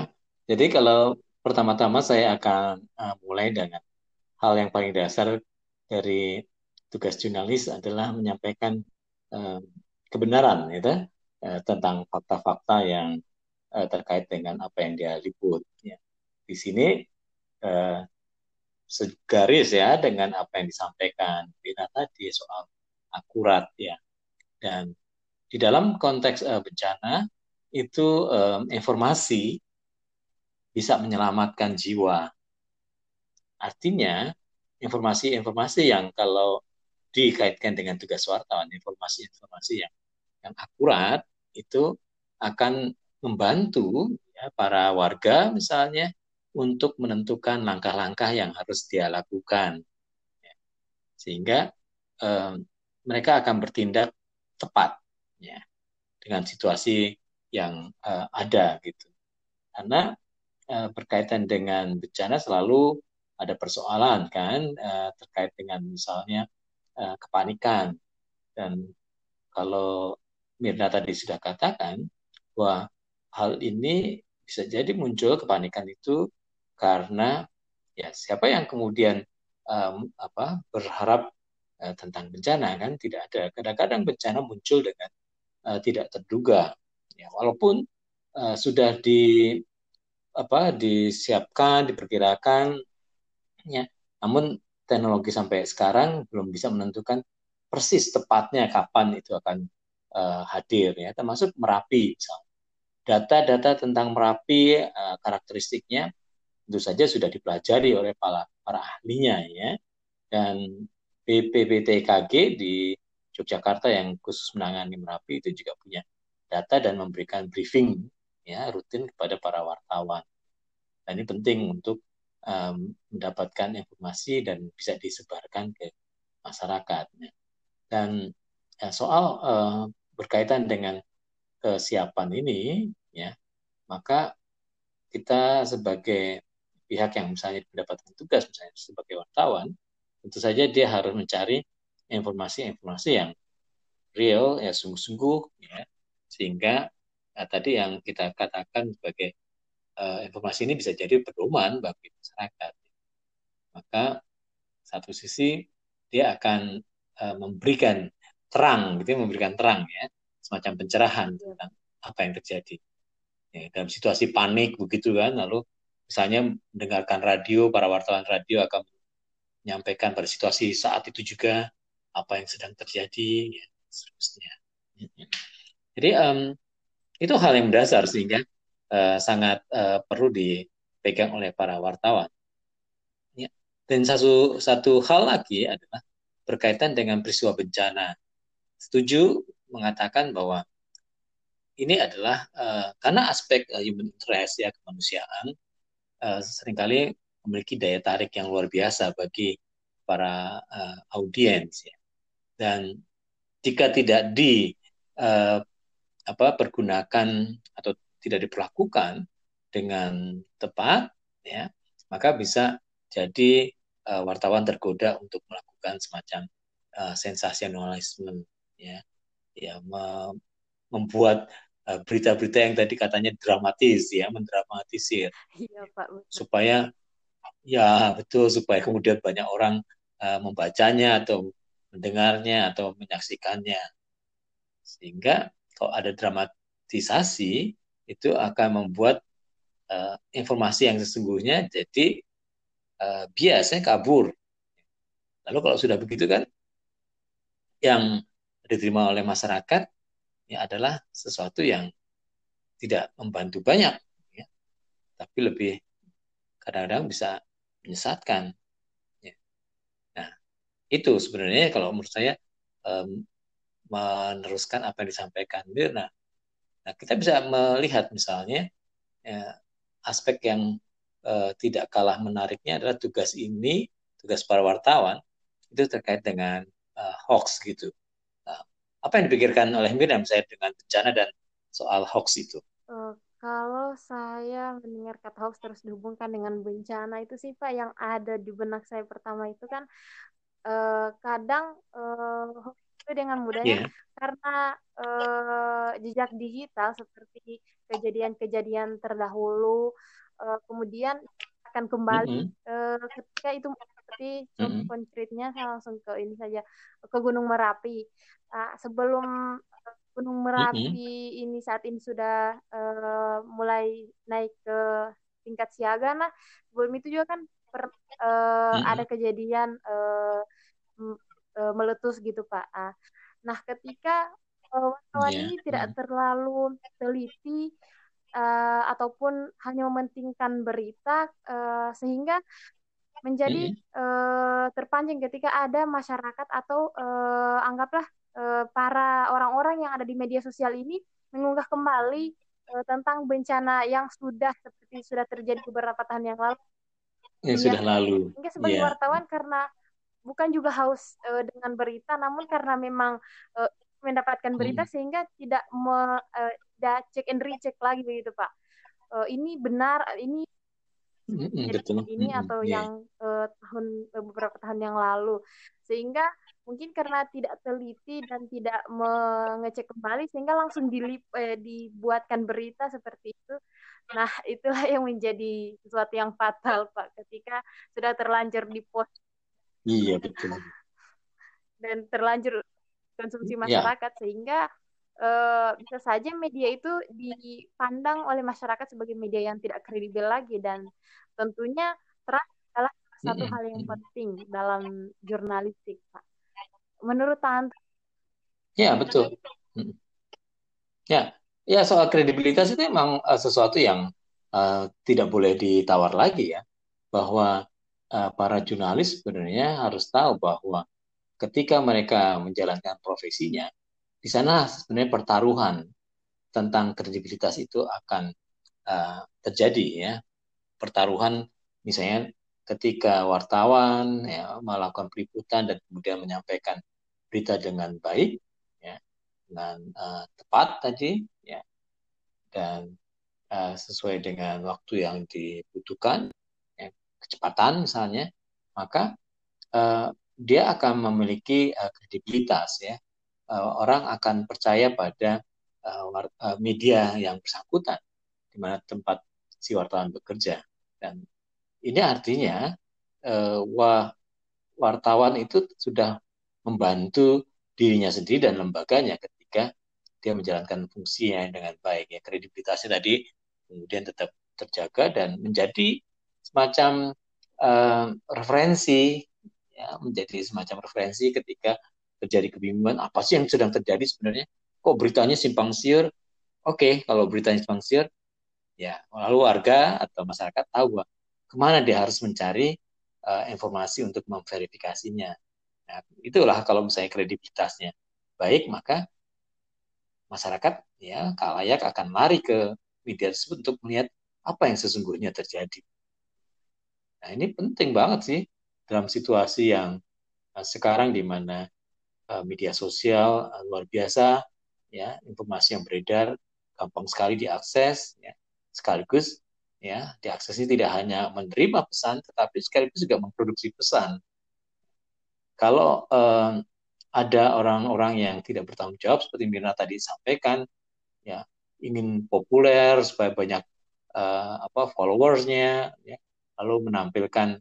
Jadi kalau pertama-tama saya akan uh, mulai dengan hal yang paling dasar dari tugas jurnalis adalah menyampaikan uh, kebenaran gitu. Uh, tentang fakta-fakta yang terkait dengan apa yang dia liput. Ya. Di sini segaris ya dengan apa yang disampaikan Bina tadi soal akurat ya. Dan di dalam konteks uh, bencana itu um, informasi bisa menyelamatkan jiwa. Artinya informasi-informasi yang kalau dikaitkan dengan tugas wartawan, informasi-informasi yang yang akurat itu akan membantu ya, para warga misalnya untuk menentukan langkah-langkah yang harus dia lakukan. Ya. Sehingga eh, mereka akan bertindak tepat ya, dengan situasi yang eh, ada gitu. Karena eh, berkaitan dengan bencana selalu ada persoalan kan eh, terkait dengan misalnya eh, kepanikan dan kalau Mirna tadi sudah katakan bahwa hal ini bisa jadi muncul kepanikan itu karena ya siapa yang kemudian um, apa berharap uh, tentang bencana kan? Tidak ada. Kadang-kadang bencana muncul dengan uh, tidak terduga. Ya walaupun uh, sudah di apa disiapkan diperkirakan ya namun teknologi sampai sekarang belum bisa menentukan persis tepatnya kapan itu akan uh, hadir ya. Termasuk merapi data-data tentang merapi uh, karakteristiknya tentu saja sudah dipelajari oleh para, para ahlinya ya. Dan BPPTKG di Yogyakarta yang khusus menangani Merapi itu juga punya data dan memberikan briefing ya rutin kepada para wartawan. Dan ini penting untuk um, mendapatkan informasi dan bisa disebarkan ke masyarakat. Ya. Dan ya, soal uh, berkaitan dengan kesiapan ini, ya, maka kita sebagai pihak yang misalnya mendapatkan tugas misalnya sebagai wartawan, tentu saja dia harus mencari informasi-informasi yang real, ya sungguh-sungguh, ya, sehingga nah, tadi yang kita katakan sebagai uh, informasi ini bisa jadi pedoman bagi masyarakat. Maka satu sisi dia akan uh, memberikan terang, gitu, ya, memberikan terang ya, semacam pencerahan tentang apa yang terjadi. Ya, dalam situasi panik begitu kan, lalu misalnya mendengarkan radio, para wartawan radio akan menyampaikan pada situasi saat itu juga apa yang sedang terjadi, ya, seterusnya. Jadi um, itu hal yang mendasar sehingga uh, sangat uh, perlu dipegang oleh para wartawan. Ya. Dan satu satu hal lagi adalah berkaitan dengan peristiwa bencana. Setuju mengatakan bahwa ini adalah uh, karena aspek uh, human interest ya kemanusiaan uh, sering kali memiliki daya tarik yang luar biasa bagi para uh, audiens ya. Dan jika tidak di uh, apa pergunakan atau tidak diperlakukan dengan tepat ya, maka bisa jadi uh, wartawan tergoda untuk melakukan semacam uh, sensasionalisme ya. Ya me membuat Eh, berita-berita yang tadi katanya dramatis ya mendramatisir. Iya, Pak, supaya ya betul supaya kemudian banyak orang uh, membacanya atau mendengarnya atau menyaksikannya. Sehingga kalau ada dramatisasi itu akan membuat uh, informasi yang sesungguhnya jadi uh, biasanya kabur. Lalu kalau sudah begitu kan yang diterima oleh masyarakat ya adalah sesuatu yang tidak membantu banyak, ya. tapi lebih kadang-kadang bisa menyesatkan. Ya. Nah, itu sebenarnya kalau menurut saya um, meneruskan apa yang disampaikan Mirna. Nah, kita bisa melihat misalnya ya, aspek yang uh, tidak kalah menariknya adalah tugas ini, tugas para wartawan itu terkait dengan uh, hoax gitu. Apa yang dipikirkan oleh Miriam saya dengan bencana dan soal hoax itu? Uh, kalau saya mendengar kata hoax terus dihubungkan dengan bencana itu sih Pak yang ada di benak saya pertama itu kan uh, kadang uh, hoax itu dengan mudahnya yeah. karena uh, jejak digital seperti kejadian-kejadian terdahulu uh, kemudian akan kembali mm -hmm. uh, ketika itu seperti contoh mm -hmm. konkretnya saya langsung ke ini saja ke Gunung Merapi uh, sebelum Gunung Merapi mm -hmm. ini saat ini sudah uh, mulai naik ke tingkat siaga nah sebelum itu juga kan per, uh, hmm. ada kejadian uh, uh, meletus gitu pak uh, nah ketika uh, wartawan yeah. ini tidak terlalu teliti uh, ataupun hanya mementingkan berita uh, sehingga menjadi mm -hmm. uh, terpancing ketika ada masyarakat atau uh, anggaplah uh, para orang-orang yang ada di media sosial ini mengunggah kembali uh, tentang bencana yang sudah seperti sudah terjadi beberapa tahun yang lalu. Yang ya, sudah lalu. Mungkin sebagai yeah. wartawan karena bukan juga haus uh, dengan berita, namun karena memang uh, mendapatkan berita hmm. sehingga tidak me, uh, tidak cek and recheck lagi begitu pak. Uh, ini benar, ini mm-hmm, betul. ini mm-hmm, atau yeah. yang uh, tahun uh, beberapa tahun yang lalu sehingga mungkin karena tidak teliti dan tidak mengecek kembali sehingga langsung dilip, eh, dibuatkan berita seperti itu nah itulah yang menjadi sesuatu yang fatal pak ketika sudah terlanjur di post iya betul dan terlanjur konsumsi iya. masyarakat yeah. sehingga uh, bisa saja media itu dipandang oleh masyarakat sebagai media yang tidak kredibel lagi dan tentunya trust adalah satu hal yang penting dalam jurnalistik pak. Menurut tante? Ya betul. Ya ya soal kredibilitas itu memang uh, sesuatu yang uh, tidak boleh ditawar lagi ya bahwa uh, para jurnalis sebenarnya harus tahu bahwa ketika mereka menjalankan profesinya di sana sebenarnya pertaruhan tentang kredibilitas itu akan uh, terjadi ya pertaruhan misalnya ketika wartawan ya, melakukan peliputan dan kemudian menyampaikan berita dengan baik ya dengan uh, tepat tadi ya dan uh, sesuai dengan waktu yang dibutuhkan ya, kecepatan misalnya maka uh, dia akan memiliki uh, kredibilitas ya. Uh, orang akan percaya pada uh, media yang bersangkutan di mana tempat si wartawan bekerja dan ini artinya uh, wah wartawan itu sudah membantu dirinya sendiri dan lembaganya ketika dia menjalankan fungsinya dengan baik ya. Kredibilitasnya tadi kemudian tetap terjaga dan menjadi semacam uh, referensi ya menjadi semacam referensi ketika terjadi kebingungan. Apa sih yang sedang terjadi sebenarnya? Kok beritanya simpang siur? Oke okay, kalau beritanya simpang siur ya lalu warga atau masyarakat tahu ke mana dia harus mencari uh, informasi untuk memverifikasinya. Nah, itulah kalau misalnya kredibilitasnya baik maka masyarakat ya kalayak akan lari ke media tersebut untuk melihat apa yang sesungguhnya terjadi. Nah ini penting banget sih dalam situasi yang uh, sekarang di mana uh, media sosial uh, luar biasa ya informasi yang beredar gampang sekali diakses ya sekaligus ya diaksesnya tidak hanya menerima pesan tetapi sekaligus juga memproduksi pesan. Kalau uh, ada orang-orang yang tidak bertanggung jawab seperti Mirna tadi sampaikan ya ingin populer supaya banyak uh, apa followersnya ya lalu menampilkan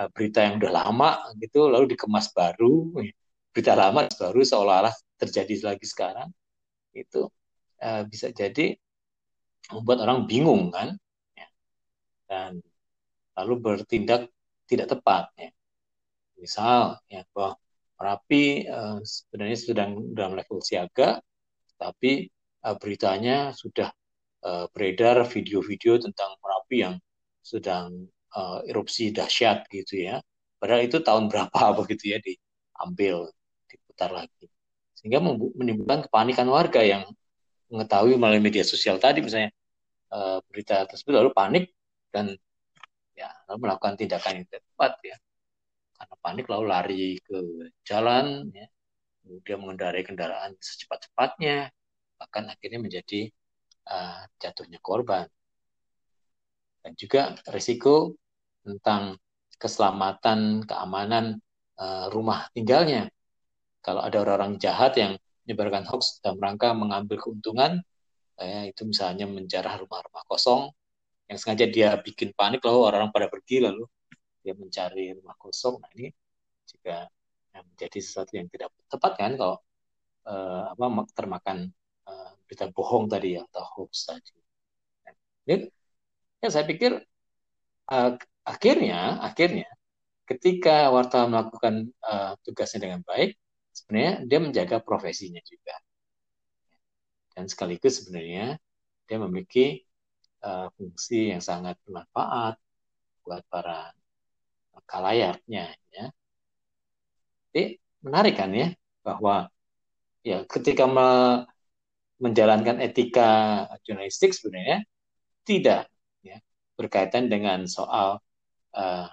uh, berita yang udah lama gitu lalu dikemas baru ya berita lama baru seolah-olah terjadi lagi sekarang itu uh, bisa jadi membuat orang bingung kan ya. dan lalu bertindak tidak tepat ya. misal ya bahwa Merapi uh, sebenarnya sedang dalam level siaga tapi uh, beritanya sudah uh, beredar video-video tentang Merapi yang sedang erupsi dahsyat gitu ya padahal itu tahun berapa begitu ya diambil diputar lagi. Sehingga menimbulkan kepanikan warga yang mengetahui melalui media sosial tadi misalnya uh, berita tersebut lalu panik dan ya lalu melakukan tindakan yang tepat ya. Karena panik lalu lari ke jalan ya. Kemudian mengendarai kendaraan secepat-cepatnya bahkan akhirnya menjadi uh, jatuhnya korban. Dan juga risiko tentang keselamatan, keamanan uh, rumah tinggalnya kalau ada orang-orang jahat yang menyebarkan hoax dalam rangka mengambil keuntungan, eh, itu misalnya menjarah rumah-rumah kosong, yang sengaja dia bikin panik lalu orang-orang pada pergi lalu dia mencari rumah kosong. Nah ini juga menjadi sesuatu yang tidak tepat kan kalau eh, apa termakan eh, berita bohong tadi ya, atau hoax tadi. Nah, ini ya saya pikir uh, akhirnya akhirnya ketika wartawan melakukan uh, tugasnya dengan baik, sebenarnya dia menjaga profesinya juga. Dan sekaligus sebenarnya dia memiliki uh, fungsi yang sangat bermanfaat buat para kalayaknya. Ya. Jadi menarik kan ya bahwa ya ketika me menjalankan etika jurnalistik sebenarnya tidak ya, berkaitan dengan soal uh,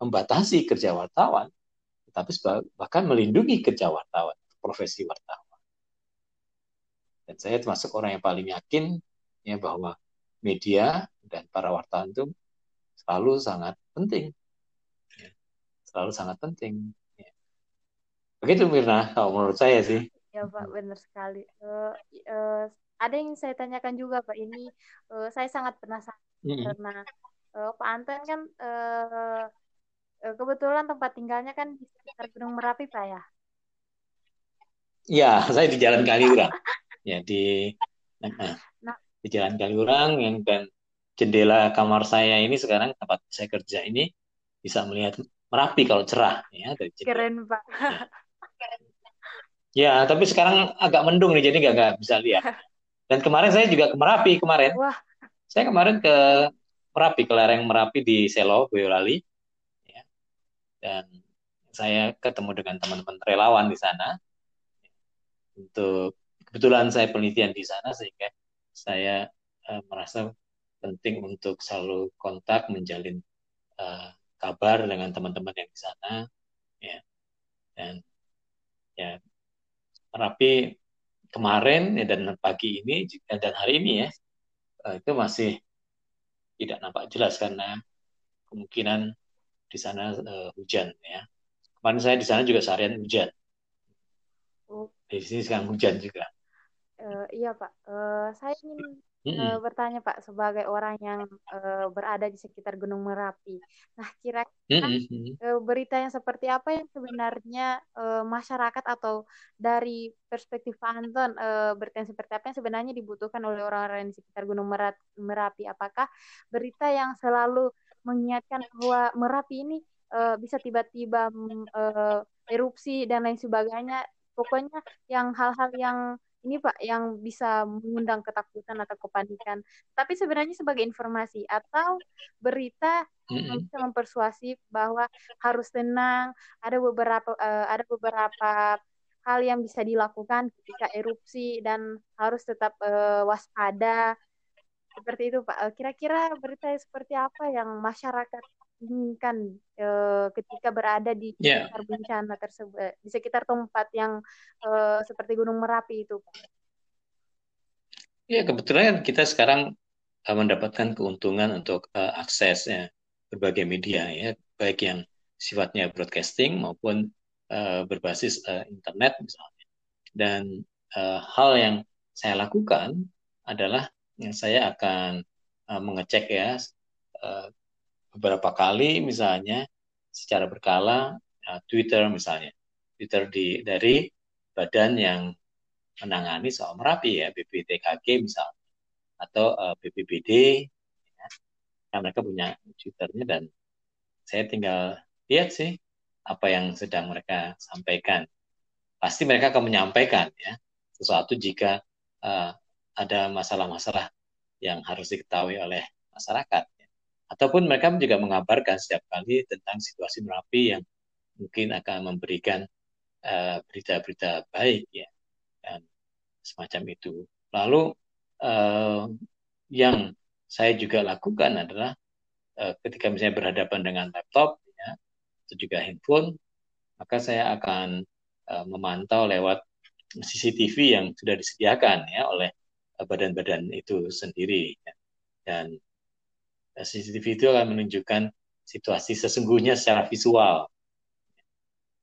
membatasi kerja wartawan, tetapi bahkan melindungi kerja wartawan, profesi wartawan. Dan saya termasuk orang yang paling yakin ya bahwa media dan para wartawan itu selalu sangat penting, ya, selalu sangat penting. Ya. Begitu Mirna, kalau menurut saya sih. Ya Pak, benar sekali. Uh, uh, ada yang saya tanyakan juga Pak. Ini uh, saya sangat penasaran mm -hmm. karena uh, Pak Anton kan uh, kebetulan tempat tinggalnya kan di sekitar Gunung Merapi, Pak ya? Iya, saya di Jalan Kaliurang. ya, di nah, nah, di Jalan Kaliurang yang dan jendela kamar saya ini sekarang tempat saya kerja ini bisa melihat Merapi kalau cerah ya dari jendela. Keren, Pak. Ya. ya, tapi sekarang agak mendung nih jadi nggak nggak bisa lihat. Dan kemarin saya juga ke Merapi kemarin. Wah. Saya kemarin ke Merapi, ke lereng Merapi di Selo, Boyolali dan saya ketemu dengan teman-teman relawan di sana. Untuk kebetulan saya penelitian di sana sehingga saya uh, merasa penting untuk selalu kontak menjalin uh, kabar dengan teman-teman yang di sana ya. Dan ya Merapi kemarin ya, dan pagi ini dan hari ini ya uh, itu masih tidak nampak jelas karena kemungkinan di sana uh, hujan ya. Kemarin saya di sana juga seharian hujan. Oh. Di sini sekarang hujan juga. Uh, iya Pak, uh, saya ingin uh, bertanya Pak sebagai orang yang uh, berada di sekitar Gunung Merapi. Nah kira-kira uh, berita yang seperti apa yang sebenarnya uh, masyarakat atau dari perspektif Pak Anton uh, berita yang seperti apa yang sebenarnya dibutuhkan oleh orang-orang di sekitar Gunung Merapi? Apakah berita yang selalu mengingatkan bahwa Merapi ini uh, bisa tiba-tiba uh, erupsi dan lain sebagainya. Pokoknya yang hal-hal yang ini Pak yang bisa mengundang ketakutan atau kepanikan. Tapi sebenarnya sebagai informasi atau berita yang bisa mempersuasi bahwa harus tenang. Ada beberapa uh, ada beberapa hal yang bisa dilakukan ketika erupsi dan harus tetap uh, waspada seperti itu Pak. Eh, kira-kira berita seperti apa yang masyarakat inginkan uh, ketika berada di yeah. sekitar bencana tersebut, eh, di sekitar tempat yang seperti Gunung Merapi itu Pak? Ya kebetulan kita sekarang uh, mendapatkan keuntungan untuk uh, akses ya, berbagai media ya, baik yang sifatnya broadcasting maupun uh, berbasis uh, internet misalnya. Dan uh, hal yang saya lakukan adalah saya akan uh, mengecek ya uh, beberapa kali misalnya secara berkala uh, Twitter misalnya Twitter di dari badan yang menangani soal Merapi ya BPTKG misalnya atau uh, BPBD ya. Nah, mereka punya Twitternya dan saya tinggal lihat sih apa yang sedang mereka sampaikan pasti mereka akan menyampaikan ya sesuatu jika uh, ada masalah-masalah yang harus diketahui oleh masyarakat. Ataupun mereka juga mengabarkan setiap kali tentang situasi Merapi yang mungkin akan memberikan eh, berita-berita baik ya dan semacam itu. Lalu uh, yang saya juga lakukan adalah uh, ketika misalnya berhadapan dengan laptop ya, atau juga handphone, maka saya akan uh, memantau lewat CCTV yang sudah disediakan ya oleh badan-badan itu sendiri. Dan CCTV itu akan menunjukkan situasi sesungguhnya secara visual.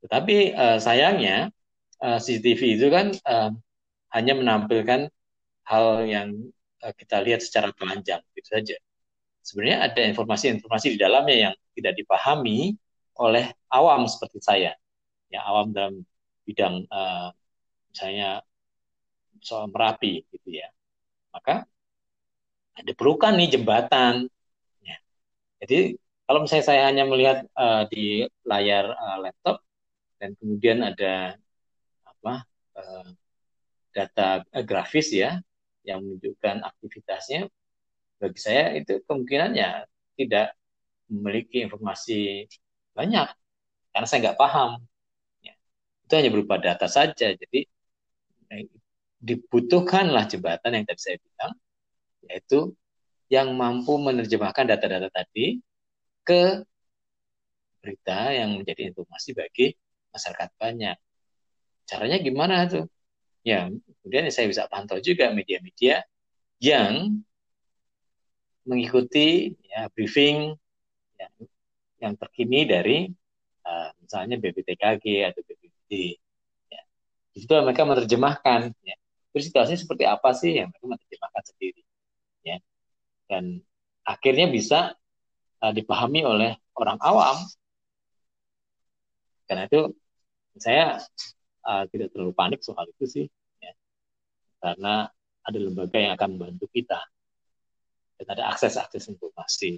Tetapi uh, sayangnya uh, eh, CCTV itu kan uh, hanya menampilkan hal yang uh, kita lihat secara telanjang, gitu saja. Sebenarnya ada informasi-informasi di dalamnya yang tidak dipahami oleh awam seperti saya, ya awam dalam bidang uh, misalnya soal merapi, gitu ya maka diperlukan nih jembatan. Ya. Jadi kalau misalnya saya hanya melihat uh, di layar uh, laptop dan kemudian ada apa uh, data uh, grafis ya yang menunjukkan aktivitasnya, bagi saya itu kemungkinannya tidak memiliki informasi banyak karena saya nggak paham. Ya. Itu hanya berupa data saja. Jadi dibutuhkanlah jembatan yang tadi saya bilang, yaitu yang mampu menerjemahkan data-data tadi ke berita yang menjadi informasi bagi masyarakat banyak. Caranya gimana tuh? Ya, kemudian saya bisa pantau juga media-media yang mengikuti ya, briefing ya, yang terkini dari uh, misalnya BPTKG atau BPBD. Ya. Di situ mereka menerjemahkan ya, situasinya seperti apa sih yang mereka menerjemahkan sendiri. Ya. Dan akhirnya bisa uh, dipahami oleh orang awam. Karena itu saya uh, tidak terlalu panik soal itu sih, ya. karena ada lembaga yang akan membantu kita dan ada akses-akses informasi.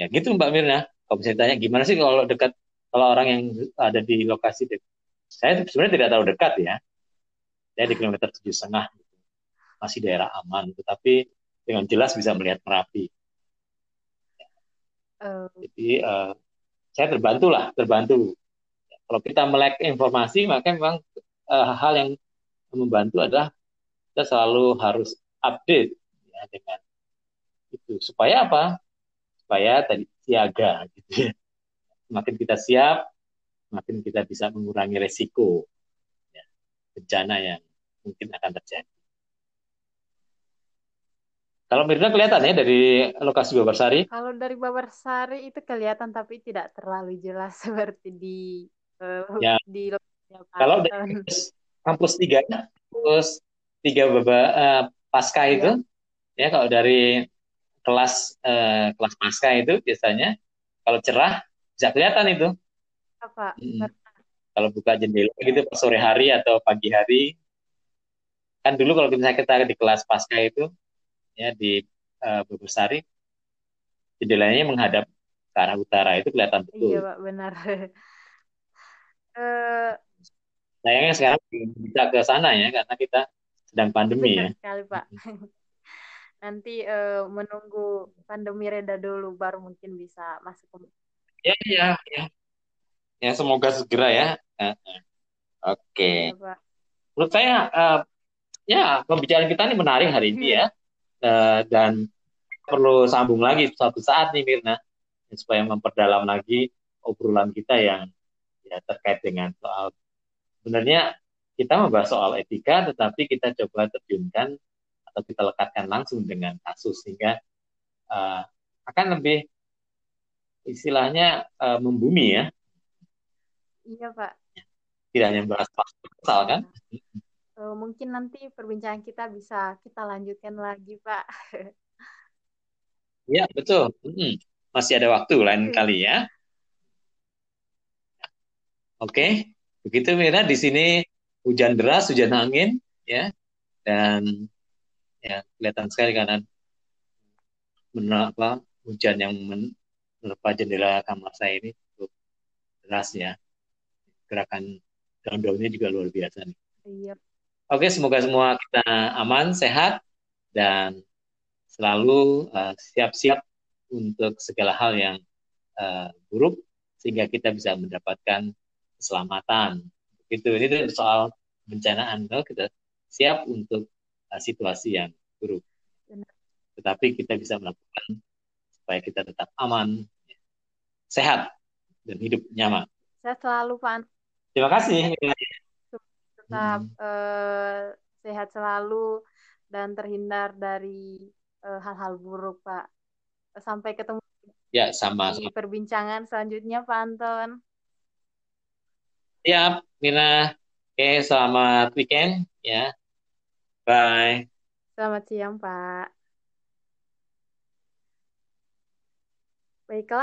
Ya gitu Mbak Mirna. Kalau bisa ditanya gimana sih kalau dekat kalau orang yang ada di lokasi dekat. Saya sebenarnya tidak terlalu dekat ya. Saya di kilometer tujuh setengah, masih daerah aman, tetapi dengan jelas bisa melihat Merapi. Uh. Jadi uh, saya terbantu lah, terbantu. Kalau kita melek informasi, maka memang uh, hal yang membantu adalah kita selalu harus update ya, dengan itu. Supaya apa? Supaya tadi siaga gitu ya. Semakin kita siap, makin kita bisa mengurangi resiko ya, bencana yang mungkin akan terjadi. Kalau Mirna kelihatan ya dari lokasi Babarsari? Kalau dari Babarsari itu kelihatan tapi tidak terlalu jelas seperti di uh, ya. di lokasi Kalau dari kampus, tiga, kampus tiga Baba uh, pasca ya. itu, ya kalau dari kelas uh, kelas pasca itu biasanya kalau cerah bisa kelihatan itu. Apa? Hmm. Kalau buka jendela gitu pas sore hari atau pagi hari, kan dulu kalau misalnya kita di kelas pasca itu ya di uh, Bogosari jendelanya menghadap ke arah utara itu kelihatan betul. Iya pak benar. uh, Sayangnya sekarang bisa ke sana ya karena kita sedang pandemi benar ya. Sekali pak. Nanti uh, menunggu pandemi reda dulu baru mungkin bisa masuk ke. Ya ya ya. Ya semoga segera ya. Uh, uh. Oke. Okay. Ya, Menurut saya uh, ya pembicaraan kita ini menarik hari ini ya. Eh, dan perlu sambung lagi suatu saat nih Mirna supaya memperdalam lagi obrolan kita yang ya terkait dengan soal sebenarnya kita membahas soal etika tetapi kita coba terjunkan atau kita lekatkan langsung dengan kasus sehingga uh, akan lebih istilahnya uh, membumi ya. Iya Pak. Tidak hanya membahas pasal kan. Uh, mungkin nanti perbincangan kita bisa kita lanjutkan lagi, Pak. Ya, betul. Hmm, masih ada waktu lain hmm. kali ya. Oke, begitu Mira. Di sini hujan deras, hujan angin, ya, dan ya kelihatan sekali kanan menapa hujan yang menerpa jendela kamar saya ini cukup deras ya. Gerakan daun-daunnya juga luar biasa nih. Iya. Oke, semoga semua kita aman, sehat, dan selalu uh, siap-siap uh, untuk segala hal yang uh, buruk, sehingga kita bisa mendapatkan keselamatan. Itu ini soal bencanaan, no? kita siap untuk uh, situasi yang buruk. Tetapi kita bisa melakukan supaya kita tetap aman, sehat, dan hidup nyaman. Saya selalu, Pak. Terima kasih tetap hmm. uh, sehat selalu dan terhindar dari eh, hal-hal buruk Pak. Sampai ketemu ya sama di perbincangan selanjutnya Pak Anton. Ya, Mina. Oke, selamat weekend ya. Bye. Selamat siang Pak. Baiklah.